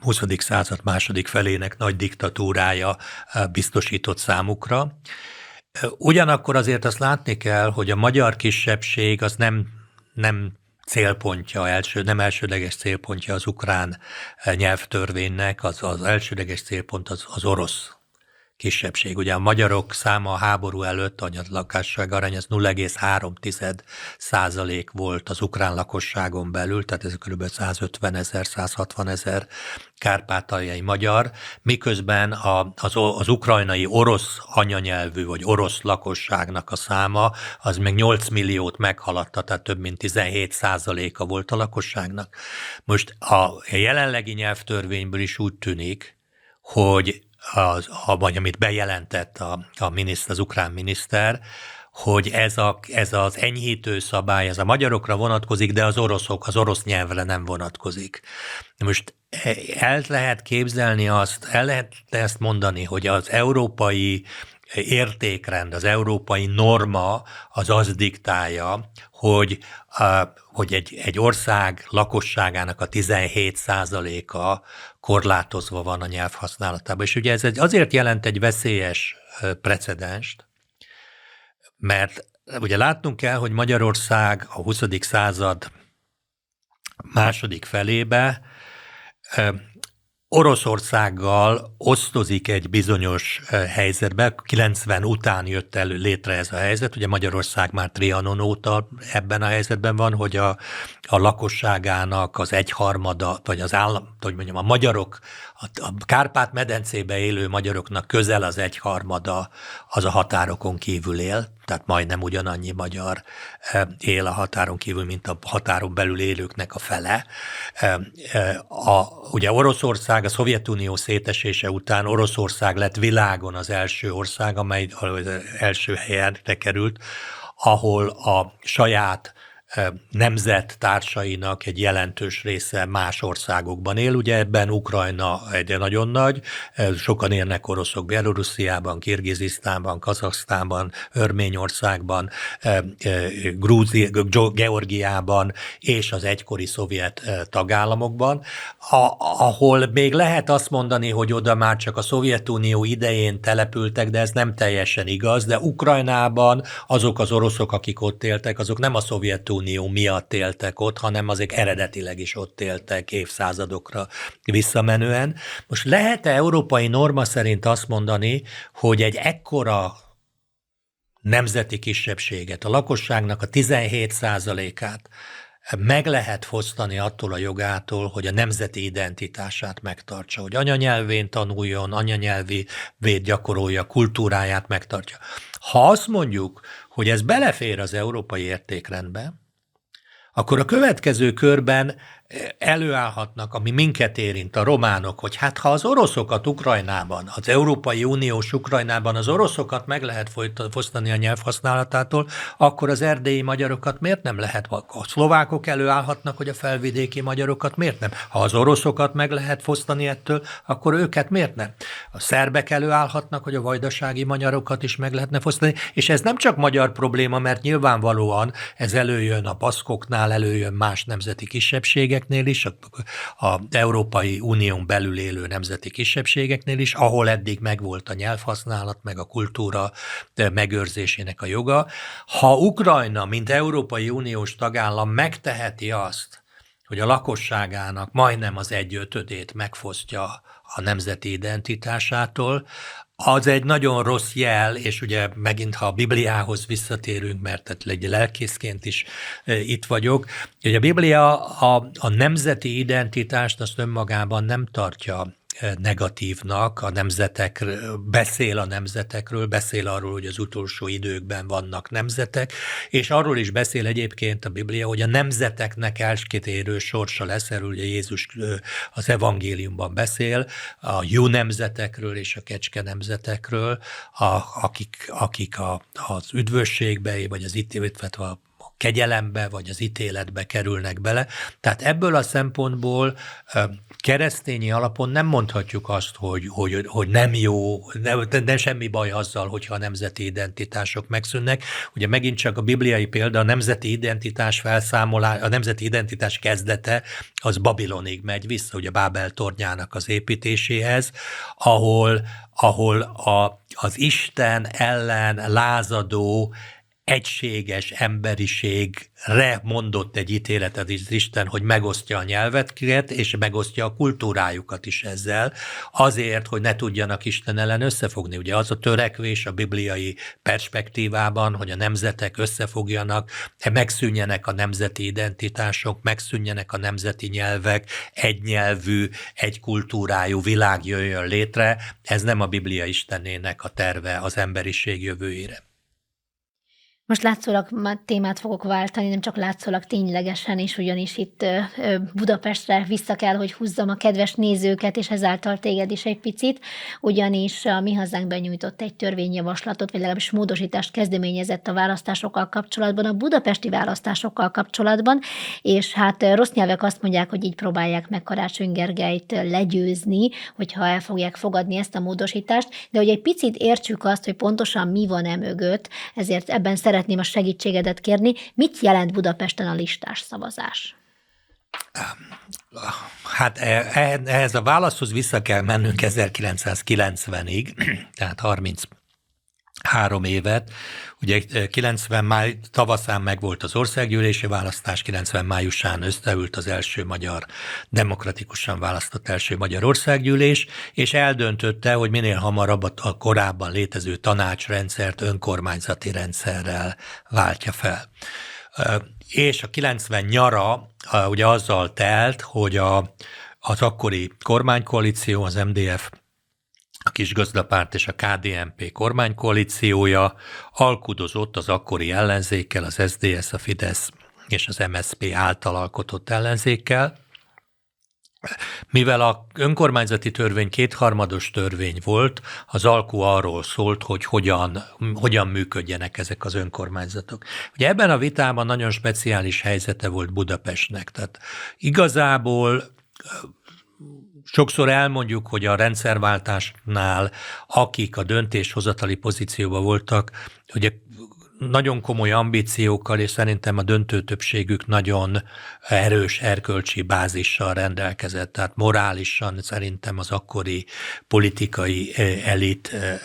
20. század második felének nagy diktatúrája biztosított számukra. Ugyanakkor azért azt látni kell, hogy a magyar kisebbség az nem, nem célpontja, első, nem elsődleges célpontja az ukrán nyelvtörvénynek, az, az elsődleges célpont az, az orosz kisebbség. Ugye a magyarok száma a háború előtt, a lakásság arány az 0,3 százalék volt az ukrán lakosságon belül, tehát ez kb. 150 ezer, 160 ezer kárpátaljai magyar, miközben a, az, az ukrajnai orosz anyanyelvű vagy orosz lakosságnak a száma az meg 8 milliót meghaladta, tehát több mint 17 százaléka volt a lakosságnak. Most a jelenlegi nyelvtörvényből is úgy tűnik, hogy az, vagy amit bejelentett a, a miniszter, az ukrán miniszter, hogy ez, a, ez az enyhítő szabály, ez a magyarokra vonatkozik, de az oroszok, az orosz nyelvre nem vonatkozik. Most el lehet képzelni azt, el lehet ezt mondani, hogy az európai értékrend, az európai norma az az diktálja, hogy, hogy egy, egy ország lakosságának a 17 a korlátozva van a nyelvhasználatában. És ugye ez azért jelent egy veszélyes precedenst, mert ugye látnunk kell, hogy Magyarország a 20. század második felébe Oroszországgal osztozik egy bizonyos helyzetbe, 90 után jött elő létre ez a helyzet, ugye Magyarország már Trianon óta ebben a helyzetben van, hogy a, a lakosságának az egyharmada, vagy az állam, hogy mondjam, a magyarok, a, Kárpát-medencébe élő magyaroknak közel az egyharmada az a határokon kívül él, tehát majdnem ugyanannyi magyar él a határon kívül, mint a határon belül élőknek a fele. A, ugye Oroszország, a Szovjetunió szétesése után Oroszország lett világon az első ország, amely az első helyen került, ahol a saját nemzet társainak egy jelentős része más országokban él. Ugye ebben Ukrajna egy nagyon nagy, sokan élnek oroszok Belorussziában, Kirgizisztánban, Kazaksztánban, Örményországban, Grúzi, Georgiában és az egykori szovjet tagállamokban, ahol még lehet azt mondani, hogy oda már csak a Szovjetunió idején települtek, de ez nem teljesen igaz, de Ukrajnában azok az oroszok, akik ott éltek, azok nem a Szovjetunió Szovjetunió miatt éltek ott, hanem azért eredetileg is ott éltek évszázadokra visszamenően. Most lehet-e európai norma szerint azt mondani, hogy egy ekkora nemzeti kisebbséget, a lakosságnak a 17 át meg lehet fosztani attól a jogától, hogy a nemzeti identitását megtartsa, hogy anyanyelvén tanuljon, anyanyelvi véd gyakorolja, kultúráját megtartja. Ha azt mondjuk, hogy ez belefér az európai értékrendbe, akkor a következő körben előállhatnak, ami minket érint, a románok, hogy hát ha az oroszokat Ukrajnában, az Európai Uniós Ukrajnában az oroszokat meg lehet fosztani a nyelvhasználatától, akkor az erdélyi magyarokat miért nem lehet? A szlovákok előállhatnak, hogy a felvidéki magyarokat miért nem? Ha az oroszokat meg lehet fosztani ettől, akkor őket miért nem? A szerbek előállhatnak, hogy a vajdasági magyarokat is meg lehetne fosztani, és ez nem csak magyar probléma, mert nyilvánvalóan ez előjön a paszkoknál, előjön más nemzeti kisebbségek, kisebbségeknél is, a, Európai Unión belül élő nemzeti kisebbségeknél is, ahol eddig megvolt a nyelvhasználat, meg a kultúra megőrzésének a joga. Ha Ukrajna, mint Európai Uniós tagállam megteheti azt, hogy a lakosságának majdnem az egyötödét megfosztja a nemzeti identitásától, az egy nagyon rossz jel, és ugye megint, ha a Bibliához visszatérünk, mert egy lelkészként is e, itt vagyok, hogy a Biblia a, a nemzeti identitást azt önmagában nem tartja negatívnak, a nemzetek, beszél a nemzetekről, beszél arról, hogy az utolsó időkben vannak nemzetek, és arról is beszél egyébként a Biblia, hogy a nemzeteknek elskitérő sorsa lesz, erről ugye Jézus az evangéliumban beszél, a jó nemzetekről és a kecske nemzetekről, a, akik, akik a, az üdvösségbe, vagy az itt, a kegyelembe vagy az ítéletbe kerülnek bele. Tehát ebből a szempontból keresztényi alapon nem mondhatjuk azt, hogy, hogy, hogy nem jó, nem, de semmi baj azzal, hogyha a nemzeti identitások megszűnnek. Ugye megint csak a bibliai példa, a nemzeti identitás felszámolás, a nemzeti identitás kezdete az Babilonig megy vissza, ugye Bábel tornyának az építéséhez, ahol, ahol a, az Isten ellen lázadó egységes emberiségre mondott egy ítéletet az Isten, hogy megosztja a nyelvetket, és megosztja a kultúrájukat is ezzel, azért, hogy ne tudjanak Isten ellen összefogni. Ugye az a törekvés a bibliai perspektívában, hogy a nemzetek összefogjanak, megszűnjenek a nemzeti identitások, megszűnjenek a nemzeti nyelvek, egy nyelvű, egy kultúrájú világ jöjjön létre. Ez nem a Biblia Istenének a terve az emberiség jövőjére. Most látszólag témát fogok váltani, nem csak látszólag ténylegesen is, ugyanis itt Budapestre vissza kell, hogy húzzam a kedves nézőket, és ezáltal téged is egy picit, ugyanis a Mi Hazánk benyújtott egy törvényjavaslatot, vagy legalábbis módosítást kezdeményezett a választásokkal kapcsolatban, a budapesti választásokkal kapcsolatban, és hát rossz nyelvek azt mondják, hogy így próbálják meg Karácsony Gergelyt legyőzni, hogyha el fogják fogadni ezt a módosítást, de hogy egy picit értsük azt, hogy pontosan mi van e mögött, ezért ebben szeretném szeretném a segítségedet kérni. Mit jelent Budapesten a listás szavazás? Hát e, e, ehhez a válaszhoz vissza kell mennünk 1990-ig, (clears throat) tehát 30 három évet. Ugye 90 máj, tavaszán megvolt az országgyűlési választás, 90 májusán összeült az első magyar, demokratikusan választott első magyar országgyűlés, és eldöntötte, hogy minél hamarabb a korábban létező tanácsrendszert önkormányzati rendszerrel váltja fel. És a 90 nyara ugye azzal telt, hogy a, az akkori kormánykoalíció, az MDF a kisgazdapárt és a KDNP kormánykoalíciója alkudozott az akkori ellenzékkel, az SDS, a Fidesz és az MSZP által alkotott ellenzékkel, mivel a önkormányzati törvény kétharmados törvény volt, az alkú arról szólt, hogy hogyan, hogyan működjenek ezek az önkormányzatok. Ugye ebben a vitában nagyon speciális helyzete volt Budapestnek. Tehát igazából Sokszor elmondjuk, hogy a rendszerváltásnál, akik a döntéshozatali pozícióban voltak, ugye nagyon komoly ambíciókkal, és szerintem a döntő többségük nagyon erős erkölcsi bázissal rendelkezett. Tehát morálisan szerintem az akkori politikai eh, elit eh,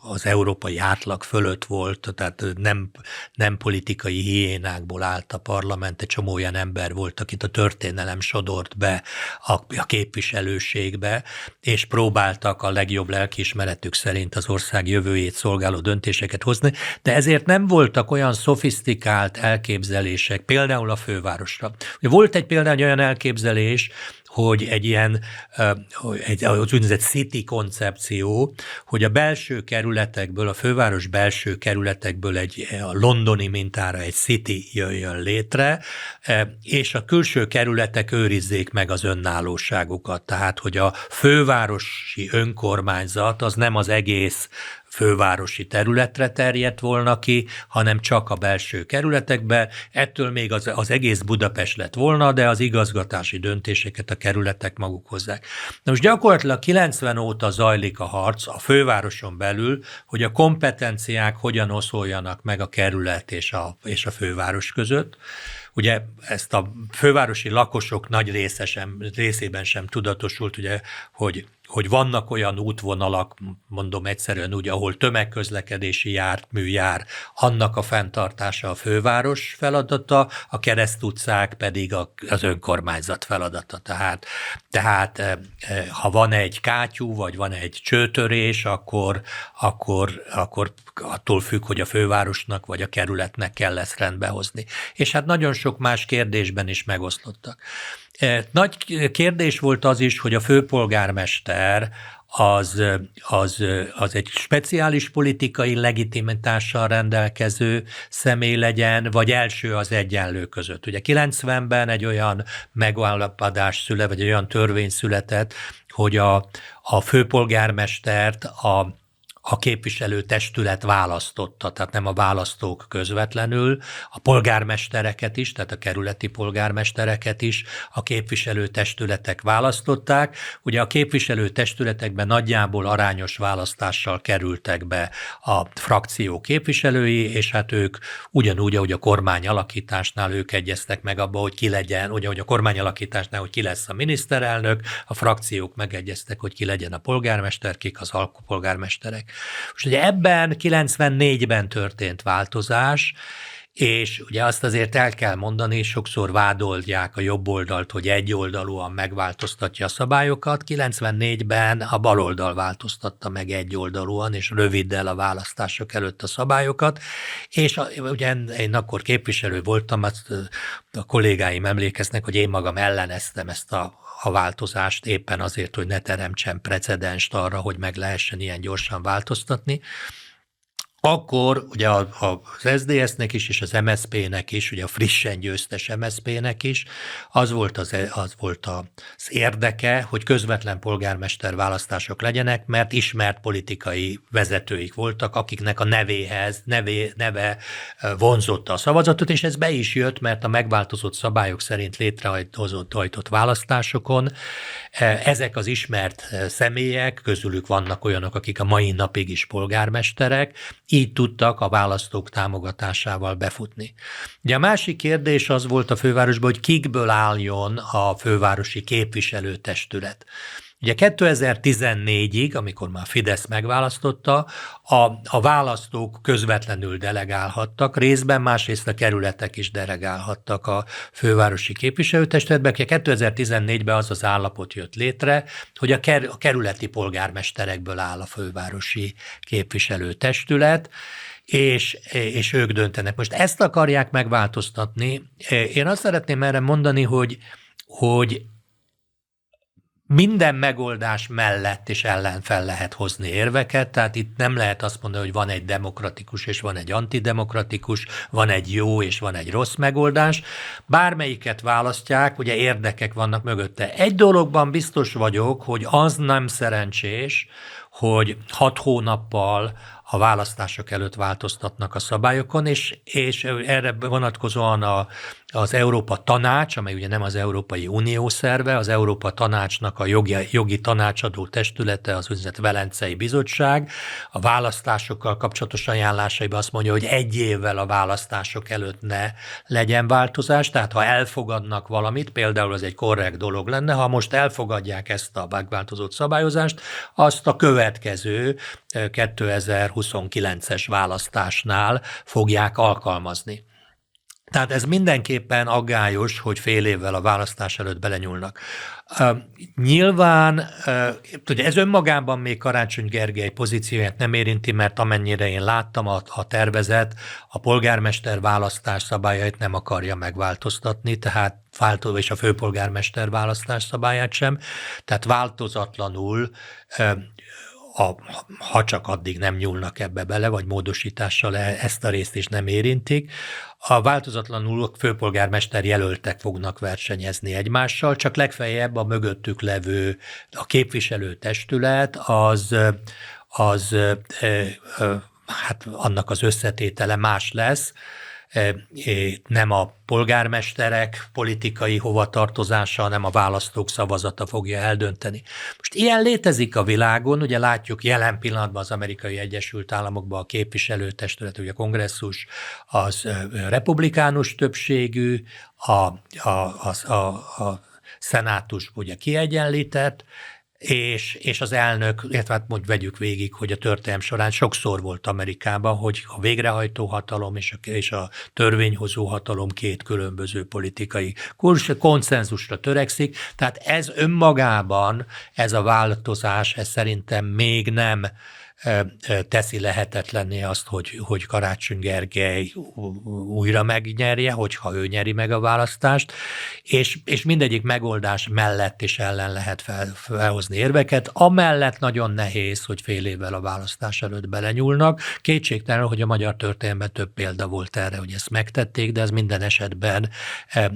az európai átlag fölött volt, tehát nem, nem politikai hiénákból állt a parlament, egy csomó olyan ember volt, akit a történelem sodort be a, a képviselőségbe, és próbáltak a legjobb lelkiismeretük szerint az ország jövőjét szolgáló döntéseket hozni, de ezért nem voltak olyan szofisztikált elképzelések, például a fővárosra. Volt egy például olyan elképzelés, hogy egy ilyen egy, az úgynevezett city koncepció, hogy a belső kerületekből, a főváros belső kerületekből egy a londoni mintára egy city jöjjön létre, és a külső kerületek őrizzék meg az önállóságukat. Tehát, hogy a fővárosi önkormányzat az nem az egész fővárosi területre terjedt volna ki, hanem csak a belső kerületekbe. Ettől még az, az egész Budapest lett volna, de az igazgatási döntéseket a kerületek maguk hozzák. Na most gyakorlatilag 90 óta zajlik a harc a fővároson belül, hogy a kompetenciák hogyan oszoljanak meg a kerület és a, és a főváros között. Ugye ezt a fővárosi lakosok nagy része sem, részében sem tudatosult, ugye, hogy hogy vannak olyan útvonalak, mondom egyszerűen úgy, ahol tömegközlekedési jármű jár, annak a fenntartása a főváros feladata, a keresztutcák pedig az önkormányzat feladata. Tehát, tehát eh, eh, ha van egy kátyú, vagy van egy csőtörés, akkor, akkor, akkor attól függ, hogy a fővárosnak vagy a kerületnek kell lesz rendbehozni. És hát nagyon sok más kérdésben is megoszlottak. Nagy kérdés volt az is, hogy a főpolgármester az, az, az egy speciális politikai legitimitással rendelkező személy legyen, vagy első az egyenlő között. Ugye 90-ben egy olyan megállapodás szület, vagy egy olyan törvény született, hogy a, a főpolgármestert a a képviselő testület választotta, tehát nem a választók közvetlenül, a polgármestereket is, tehát a kerületi polgármestereket is a képviselő testületek választották. Ugye a képviselő testületekben nagyjából arányos választással kerültek be a frakció képviselői, és hát ők ugyanúgy, ahogy a kormány alakításnál ők egyeztek meg abba, hogy ki legyen, ugye, hogy a kormány alakításnál, hogy ki lesz a miniszterelnök, a frakciók megegyeztek, hogy ki legyen a polgármester, kik az alkupolgármesterek. Most ugye ebben 94-ben történt változás, és ugye azt azért el kell mondani, sokszor vádolják a jobb oldalt, hogy egyoldalúan megváltoztatja a szabályokat. 94-ben a baloldal változtatta meg egyoldalúan, és röviddel a választások előtt a szabályokat, és ugye én akkor képviselő voltam, azt a kollégáim emlékeznek, hogy én magam elleneztem ezt a a változást éppen azért, hogy ne teremtsen precedenst arra, hogy meg lehessen ilyen gyorsan változtatni akkor ugye az SZDSZ-nek is, és az MSZP-nek is, ugye a frissen győztes MSZP-nek is, az volt az, az volt az érdeke, hogy közvetlen polgármester választások legyenek, mert ismert politikai vezetőik voltak, akiknek a nevéhez, nevé, neve vonzotta a szavazatot, és ez be is jött, mert a megváltozott szabályok szerint létrehozott hajtott választásokon ezek az ismert személyek, közülük vannak olyanok, akik a mai napig is polgármesterek, így tudtak a választók támogatásával befutni. Ugye a másik kérdés az volt a fővárosban, hogy kikből álljon a fővárosi képviselőtestület. Ugye 2014-ig, amikor már Fidesz megválasztotta, a, a választók közvetlenül delegálhattak, részben másrészt a kerületek is delegálhattak a fővárosi képviselőtestületbe. 2014-ben az az állapot jött létre, hogy a, ker, a kerületi polgármesterekből áll a fővárosi képviselőtestület, és, és ők döntenek. Most ezt akarják megváltoztatni. Én azt szeretném erre mondani, hogy, hogy minden megoldás mellett és ellen fel lehet hozni érveket, tehát itt nem lehet azt mondani, hogy van egy demokratikus és van egy antidemokratikus, van egy jó és van egy rossz megoldás. Bármelyiket választják, ugye érdekek vannak mögötte. Egy dologban biztos vagyok, hogy az nem szerencsés, hogy hat hónappal a választások előtt változtatnak a szabályokon, és, és erre vonatkozóan a, az Európa Tanács, amely ugye nem az Európai Unió szerve, az Európa Tanácsnak a jogi, jogi tanácsadó testülete, az úgynevezett Velencei Bizottság, a választásokkal kapcsolatos ajánlásaiban azt mondja, hogy egy évvel a választások előtt ne legyen változás, tehát ha elfogadnak valamit, például az egy korrekt dolog lenne, ha most elfogadják ezt a megváltozott szabályozást, azt a következő 2029-es választásnál fogják alkalmazni. Tehát ez mindenképpen aggályos, hogy fél évvel a választás előtt belenyúlnak. Nyilván, uh, ugye ez önmagában még Karácsony Gergely pozícióját nem érinti, mert amennyire én láttam, a, a tervezet a polgármester választás szabályait nem akarja megváltoztatni, tehát változó, és a főpolgármester választás szabályát sem, tehát változatlanul a, ha csak addig nem nyúlnak ebbe bele, vagy módosítással e, ezt a részt is nem érintik, a változatlanul főpolgármester jelöltek fognak versenyezni egymással, csak legfeljebb a mögöttük levő a képviselőtestület az, az hát annak az összetétele más lesz, nem a polgármesterek politikai hovatartozása, hanem a választók szavazata fogja eldönteni. Most ilyen létezik a világon, ugye látjuk jelen pillanatban az amerikai Egyesült Államokban a képviselőtestület, ugye a kongresszus az republikánus többségű, a, a, a, a, a szenátus ugye kiegyenlített, és, és az elnök, illetve hát mondjuk vegyük végig, hogy a történelem során sokszor volt Amerikában, hogy a végrehajtó hatalom és a, és a törvényhozó hatalom két különböző politikai konszenzusra törekszik, tehát ez önmagában, ez a változás, ez szerintem még nem teszi lehetetlenné azt, hogy, hogy Karácsony Gergely újra megnyerje, hogyha ő nyeri meg a választást, és, és mindegyik megoldás mellett és ellen lehet fel, felhozni érveket. Amellett nagyon nehéz, hogy fél évvel a választás előtt belenyúlnak. Kétségtelen, hogy a magyar történelemben több példa volt erre, hogy ezt megtették, de ez minden esetben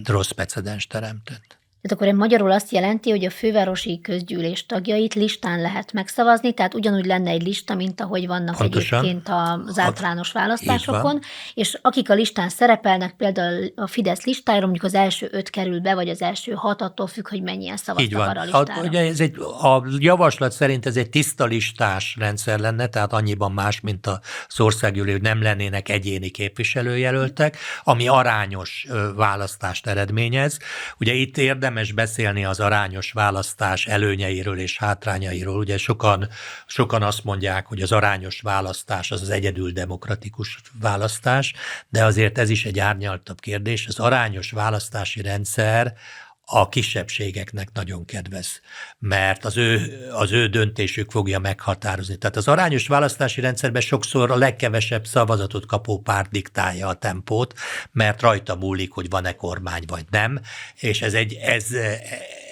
rossz precedens teremtett. Tehát akkor magyarul azt jelenti, hogy a fővárosi közgyűlés tagjait listán lehet megszavazni, tehát ugyanúgy lenne egy lista, mint ahogy vannak Pontosan. egyébként az általános választásokon, és akik a listán szerepelnek, például a Fidesz listájára, mondjuk az első öt kerül be, vagy az első hat, attól függ, hogy mennyien szavaztak Így van. arra a listára. A, ugye ez egy, a javaslat szerint ez egy tiszta listás rendszer lenne, tehát annyiban más, mint a országgyűlés, hogy nem lennének egyéni képviselőjelöltek, ami arányos választást eredményez. Ugye itt érdemes érdemes beszélni az arányos választás előnyeiről és hátrányairól. Ugye sokan, sokan azt mondják, hogy az arányos választás az az egyedül demokratikus választás, de azért ez is egy árnyaltabb kérdés. Az arányos választási rendszer a kisebbségeknek nagyon kedvez, mert az ő, az ő döntésük fogja meghatározni. Tehát az arányos választási rendszerben sokszor a legkevesebb szavazatot kapó párt diktálja a tempót, mert rajta múlik, hogy van-e kormány vagy nem, és ez egy, ez,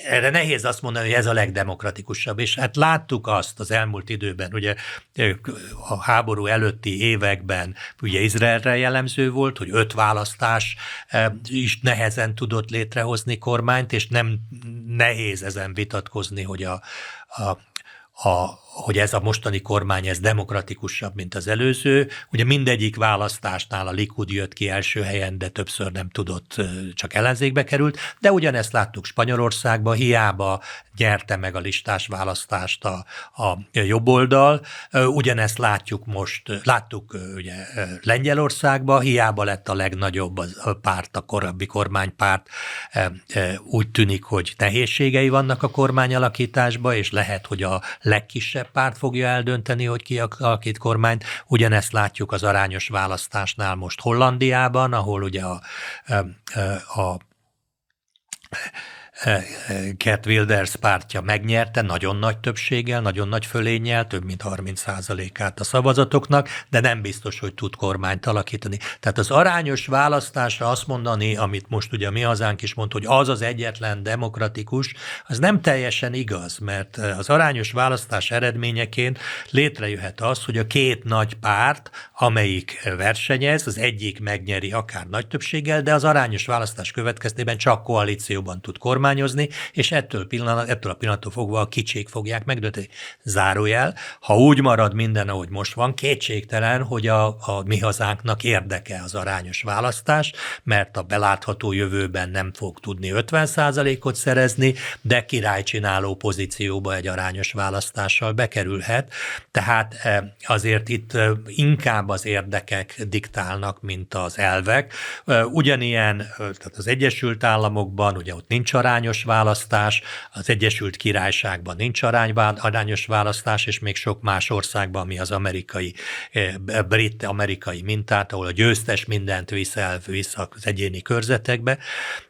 erre nehéz azt mondani, hogy ez a legdemokratikusabb, és hát láttuk azt az elmúlt időben, ugye a háború előtti években ugye Izraelre jellemző volt, hogy öt választás is nehezen tudott létrehozni kormányt, és nem nehéz ezen vitatkozni, hogy a, a a, hogy ez a mostani kormány ez demokratikusabb, mint az előző. Ugye mindegyik választásnál a Likud jött ki első helyen, de többször nem tudott, csak ellenzékbe került, de ugyanezt láttuk Spanyolországban, hiába nyerte meg a listás választást a, a jobb oldal, ugyanezt látjuk most, láttuk ugye Lengyelországban, hiába lett a legnagyobb a párt, a korábbi kormánypárt, úgy tűnik, hogy nehézségei vannak a kormányalakításba, és lehet, hogy a legkisebb párt fogja eldönteni, hogy ki alakít kormányt. Ugyanezt látjuk az arányos választásnál most Hollandiában, ahol ugye a, a, a Cat Wilders pártja megnyerte nagyon nagy többséggel, nagyon nagy fölénnyel, több mint 30%-át a szavazatoknak, de nem biztos, hogy tud kormányt alakítani. Tehát az arányos választásra azt mondani, amit most ugye mi hazánk is mond, hogy az az egyetlen demokratikus, az nem teljesen igaz, mert az arányos választás eredményeként létrejöhet az, hogy a két nagy párt, amelyik versenyez, az egyik megnyeri akár nagy többséggel, de az arányos választás következtében csak koalícióban tud kormány kormányozni, és ettől, pillanat, ettől a pillanattól fogva a kicsik fogják megdönteni. Zárójel, ha úgy marad minden, ahogy most van, kétségtelen, hogy a, a mi hazánknak érdeke az arányos választás, mert a belátható jövőben nem fog tudni 50%-ot szerezni, de királycsináló pozícióba egy arányos választással bekerülhet. Tehát e, azért itt e, inkább az érdekek diktálnak, mint az elvek. E, ugyanilyen, tehát az Egyesült Államokban, ugye ott nincs arány, arányos választás, az Egyesült Királyságban nincs arány, arányos választás, és még sok más országban, ami az amerikai, eh, brit-amerikai mintát, ahol a győztes mindent visz el, visz az egyéni körzetekbe.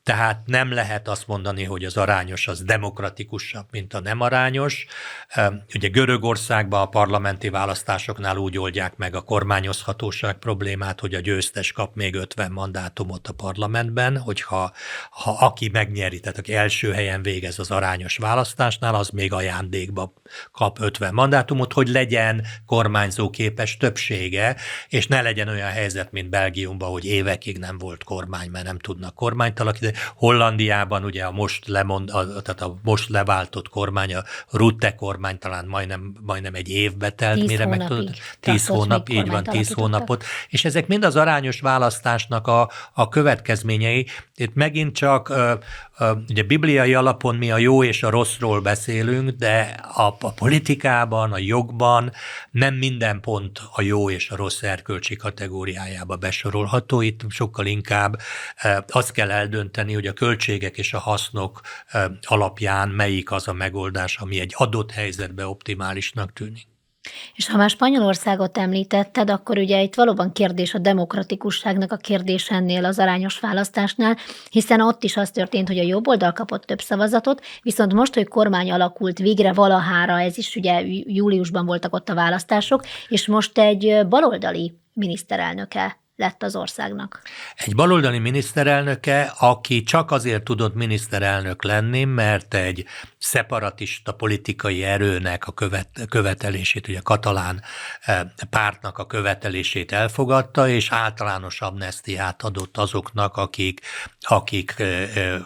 Tehát nem lehet azt mondani, hogy az arányos az demokratikusabb, mint a nem arányos. Eh, ugye Görögországban a parlamenti választásoknál úgy oldják meg a kormányozhatóság problémát, hogy a győztes kap még 50 mandátumot a parlamentben, hogyha ha aki megnyeri, tehát aki első helyen végez az arányos választásnál, az még ajándékba kap 50 mandátumot, hogy legyen kormányzó képes többsége, és ne legyen olyan helyzet, mint Belgiumban, hogy évekig nem volt kormány, mert nem tudnak kormányt alakítani. Hollandiában ugye a most, lemond, a, tehát a most leváltott kormány, a Rutte kormány talán majdnem, majdnem egy évbe telt, tíz mire meg tudod. Tíz hónap, így van, tíz hónapot. És ezek mind az arányos választásnak a, a következményei. Itt megint csak ugye bibliai alapon mi a jó és a rosszról beszélünk, de a, a politikában, a jogban nem minden pont a jó és a rossz erkölcsi kategóriájába besorolható. Itt sokkal inkább azt kell eldönteni, hogy a költségek és a hasznok alapján melyik az a megoldás, ami egy adott helyzetben optimálisnak tűnik. És ha már Spanyolországot említetted, akkor ugye itt valóban kérdés a demokratikusságnak a kérdés ennél az arányos választásnál, hiszen ott is az történt, hogy a jobb oldal kapott több szavazatot, viszont most, hogy kormány alakult végre valahára, ez is ugye júliusban voltak ott a választások, és most egy baloldali miniszterelnöke lett az országnak. Egy baloldali miniszterelnöke, aki csak azért tudott miniszterelnök lenni, mert egy szeparatista politikai erőnek a követ, követelését, ugye a katalán eh, pártnak a követelését elfogadta, és általános amnestiát adott azoknak, akik, akik eh, eh,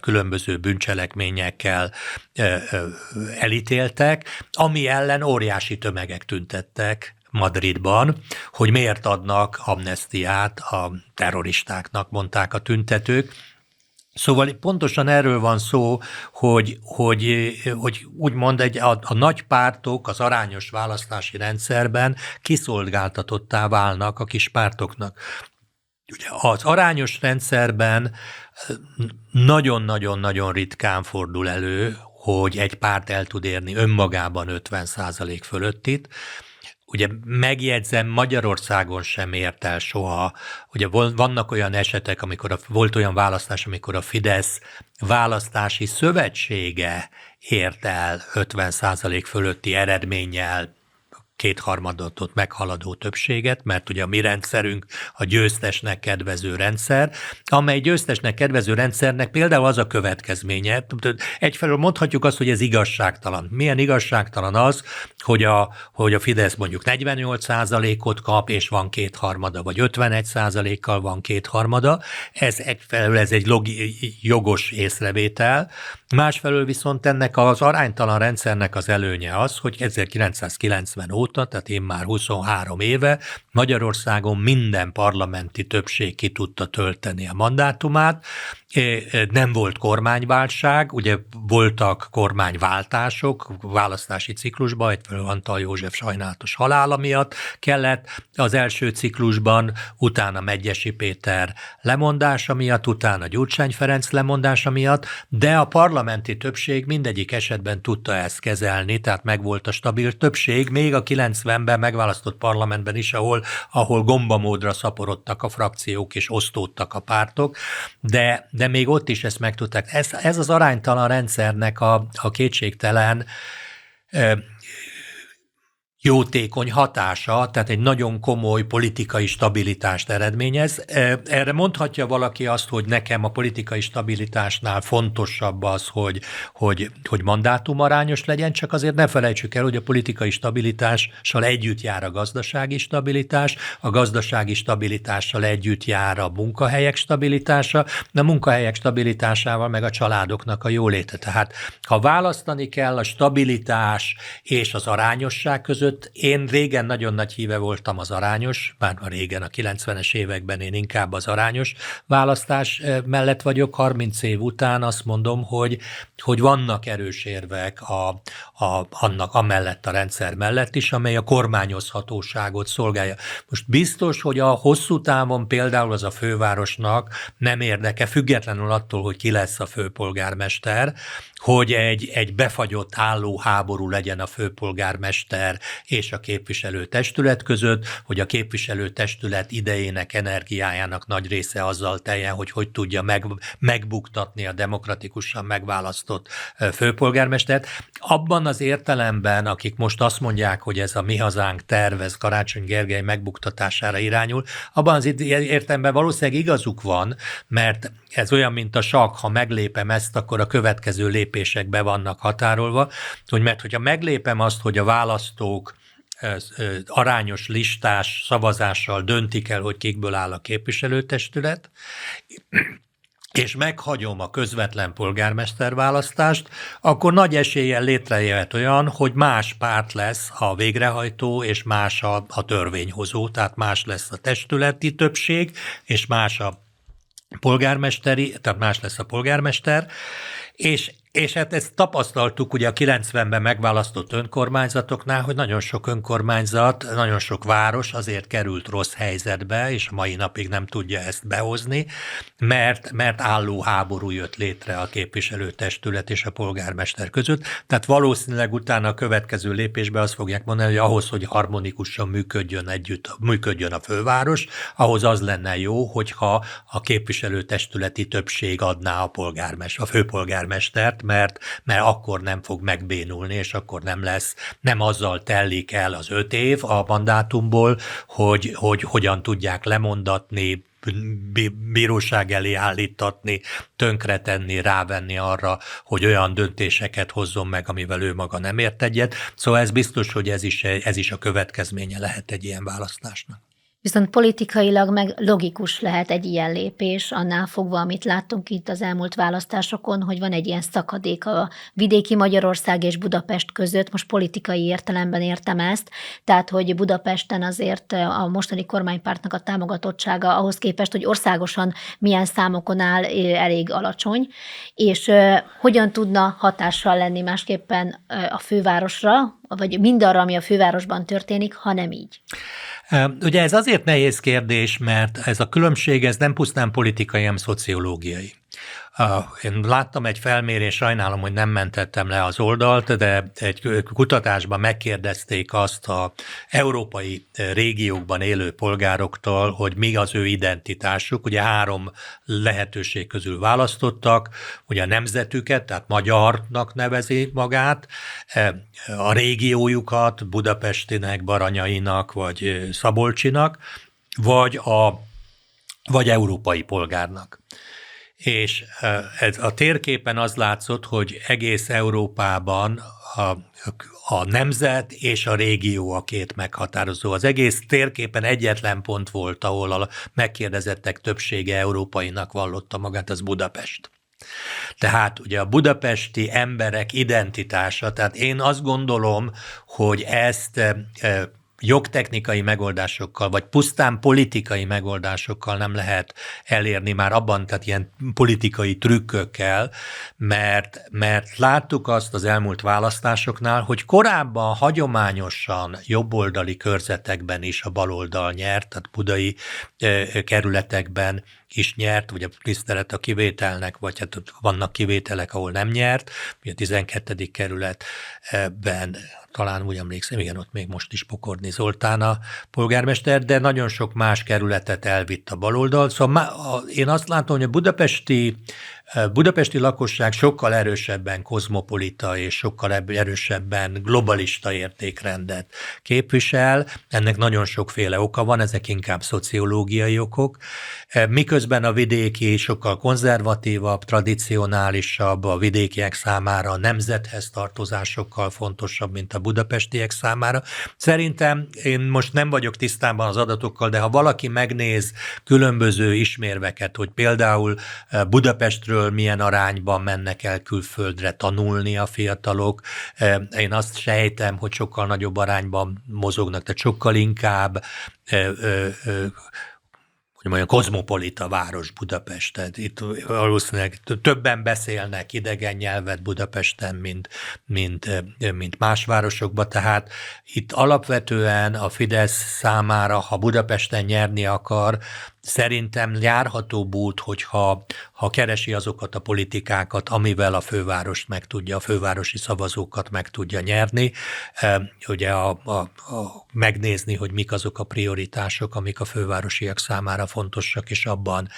különböző bűncselekményekkel elítéltek, ami ellen óriási tömegek tüntettek Madridban, hogy miért adnak amnestiát a terroristáknak, mondták a tüntetők, Szóval pontosan erről van szó, hogy, hogy, hogy úgymond egy, a, a nagy pártok az arányos választási rendszerben kiszolgáltatottá válnak a kis pártoknak. Ugye az arányos rendszerben nagyon-nagyon-nagyon ritkán fordul elő, hogy egy párt el tud érni önmagában 50% fölöttit, Ugye megjegyzem, Magyarországon sem ért el soha. Ugye vannak olyan esetek, amikor a, volt olyan választás, amikor a Fidesz választási szövetsége ért el 50% fölötti eredménnyel kétharmadot meghaladó többséget, mert ugye a mi rendszerünk a győztesnek kedvező rendszer, amely győztesnek kedvező rendszernek például az a következménye, egyfelől mondhatjuk azt, hogy ez igazságtalan. Milyen igazságtalan az, hogy a, hogy a Fidesz mondjuk 48%-ot kap, és van kétharmada, vagy 51%-kal van kétharmada, ez egyfelől ez egy logi, jogos észrevétel, másfelől viszont ennek az aránytalan rendszernek az előnye az, hogy 1990 óta, tehát én már 23 éve, Magyarországon minden parlamenti többség ki tudta tölteni a mandátumát, nem volt kormányválság, ugye voltak kormányváltások választási ciklusban, egyfelől Antal József sajnálatos halála miatt kellett, az első ciklusban utána Megyesi Péter lemondása miatt, utána Gyurcsány Ferenc lemondása miatt, de a parlamenti többség mindegyik esetben tudta ezt kezelni, tehát megvolt a stabil többség, még a 90-ben megválasztott parlamentben is, ahol, ahol gombamódra szaporodtak a frakciók és osztódtak a pártok, de, de de még ott is ezt megtudták. Ez, ez az aránytalan rendszernek a, a kétségtelen jótékony hatása, tehát egy nagyon komoly politikai stabilitást eredményez. Erre mondhatja valaki azt, hogy nekem a politikai stabilitásnál fontosabb az, hogy, hogy, hogy mandátum arányos legyen, csak azért ne felejtsük el, hogy a politikai stabilitással együtt jár a gazdasági stabilitás, a gazdasági stabilitással együtt jár a munkahelyek stabilitása, de a munkahelyek stabilitásával meg a családoknak a jóléte. Tehát ha választani kell a stabilitás és az arányosság között, között én régen nagyon nagy híve voltam az arányos, már a régen, a 90-es években én inkább az arányos választás mellett vagyok, 30 év után azt mondom, hogy, hogy vannak erős érvek a, a, annak amellett a rendszer mellett is, amely a kormányozhatóságot szolgálja. Most biztos, hogy a hosszú távon például az a fővárosnak nem érdeke, függetlenül attól, hogy ki lesz a főpolgármester, hogy egy, egy befagyott álló háború legyen a főpolgármester és a képviselőtestület között, hogy a képviselőtestület idejének, energiájának nagy része azzal teljen, hogy hogy tudja meg, megbuktatni a demokratikusan megválasztott főpolgármestert. Abban az értelemben, akik most azt mondják, hogy ez a mi hazánk tervez Karácsony Gergely megbuktatására irányul, abban az értelemben valószínűleg igazuk van, mert ez olyan, mint a sak, ha meglépem ezt, akkor a következő lépések be vannak határolva, hogy mert hogyha meglépem azt, hogy a választók arányos listás szavazással döntik el, hogy kikből áll a képviselőtestület, és meghagyom a közvetlen polgármesterválasztást, akkor nagy eséllyel létrejöhet olyan, hogy más párt lesz a végrehajtó, és más a, a törvényhozó, tehát más lesz a testületi többség, és más a polgármesteri, tehát más lesz a polgármester, és és hát ezt tapasztaltuk ugye a 90-ben megválasztott önkormányzatoknál, hogy nagyon sok önkormányzat, nagyon sok város azért került rossz helyzetbe, és mai napig nem tudja ezt behozni, mert, mert álló háború jött létre a képviselőtestület és a polgármester között. Tehát valószínűleg utána a következő lépésben azt fogják mondani, hogy ahhoz, hogy harmonikusan működjön együtt, működjön a főváros, ahhoz az lenne jó, hogyha a képviselőtestületi többség adná a polgármester, a főpolgármestert, mert, mert akkor nem fog megbénulni, és akkor nem lesz, nem azzal tellik el az öt év a mandátumból, hogy, hogy hogyan tudják lemondatni, bíróság elé állítatni, tönkretenni, rávenni arra, hogy olyan döntéseket hozzon meg, amivel ő maga nem ért egyet. Szóval ez biztos, hogy ez is, ez is a következménye lehet egy ilyen választásnak. Viszont politikailag meg logikus lehet egy ilyen lépés, annál fogva, amit láttunk itt az elmúlt választásokon, hogy van egy ilyen szakadék a vidéki Magyarország és Budapest között, most politikai értelemben értem ezt, tehát hogy Budapesten azért a mostani kormánypártnak a támogatottsága ahhoz képest, hogy országosan milyen számokon áll, elég alacsony, és hogyan tudna hatással lenni másképpen a fővárosra, vagy mindarra, ami a fővárosban történik, ha nem így? Ugye ez azért nehéz kérdés, mert ez a különbség ez nem pusztán politikai, hanem szociológiai. Én láttam egy felmérés, sajnálom, hogy nem mentettem le az oldalt, de egy kutatásban megkérdezték azt a európai régiókban élő polgároktól, hogy mi az ő identitásuk. Ugye három lehetőség közül választottak, ugye a nemzetüket, tehát magyarnak nevezi magát, a régiójukat, Budapestinek, Baranyainak, vagy Szabolcsinak, vagy a vagy európai polgárnak és ez a térképen az látszott, hogy egész Európában a, a nemzet és a régió a két meghatározó. Az egész térképen egyetlen pont volt, ahol a megkérdezettek többsége európainak vallotta magát, az Budapest. Tehát ugye a budapesti emberek identitása, tehát én azt gondolom, hogy ezt jogtechnikai megoldásokkal, vagy pusztán politikai megoldásokkal nem lehet elérni már abban, tehát ilyen politikai trükkökkel, mert, mert láttuk azt az elmúlt választásoknál, hogy korábban hagyományosan jobboldali körzetekben is a baloldal nyert, tehát budai kerületekben is nyert, a tisztelet a kivételnek, vagy hát vannak kivételek, ahol nem nyert, a 12. kerületben talán úgy emlékszem, igen, ott még most is Pokorni Zoltán a polgármester, de nagyon sok más kerületet elvitt a baloldal. Szóval én azt látom, hogy a budapesti budapesti lakosság sokkal erősebben kozmopolita és sokkal erősebben globalista értékrendet képvisel. Ennek nagyon sokféle oka van, ezek inkább szociológiai okok. Miközben a vidéki sokkal konzervatívabb, tradicionálisabb, a vidékiek számára a nemzethez tartozásokkal fontosabb, mint a budapestiek számára. Szerintem én most nem vagyok tisztában az adatokkal, de ha valaki megnéz különböző ismérveket, hogy például Budapestről külföldről milyen arányban mennek el külföldre tanulni a fiatalok. Én azt sejtem, hogy sokkal nagyobb arányban mozognak, tehát sokkal inkább hogy mondjam, kozmopolita város Budapestet. Itt valószínűleg többen beszélnek idegen nyelvet Budapesten, mint, mint, mint más városokban, tehát itt alapvetően a Fidesz számára, ha Budapesten nyerni akar, szerintem járható út, hogyha ha keresi azokat a politikákat, amivel a fővárost meg tudja, a fővárosi szavazókat meg tudja nyerni, ugye a, a, a, megnézni, hogy mik azok a prioritások, amik a fővárosiak számára fontosak, és abban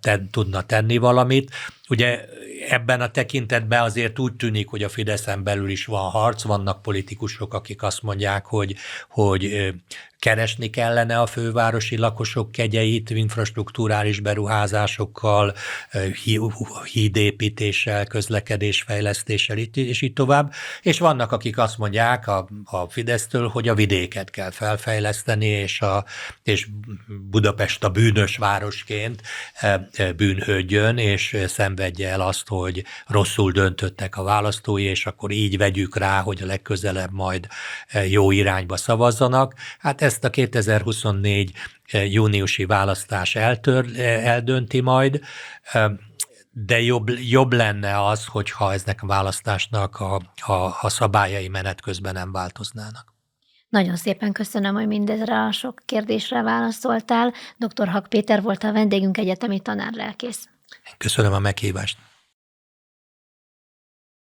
ten, tudna tenni valamit. Ugye ebben a tekintetben azért úgy tűnik, hogy a Fideszen belül is van harc, vannak politikusok, akik azt mondják, hogy, hogy keresni kellene a fővárosi lakosok kegyeit infrastruktúrális beruházásokkal, hídépítéssel, közlekedésfejlesztéssel, és így tovább. És vannak, akik azt mondják a, a Fidesztől, hogy a vidéket kell felfejleszteni, és, a, és Budapest a bűnös városként bűnhődjön, és szenvedje el azt, hogy rosszul döntöttek a választói, és akkor így vegyük rá, hogy a legközelebb majd jó irányba szavazzanak. Hát ezt a 2024 eh, júniusi választás eltör, eh, eldönti majd, de jobb, jobb lenne az, hogyha eznek a választásnak a, a, a szabályai menet közben nem változnának. Nagyon szépen köszönöm, hogy mindezre a sok kérdésre válaszoltál. Dr. Hak Péter volt a vendégünk, egyetemi tanárlelkész. Köszönöm a meghívást.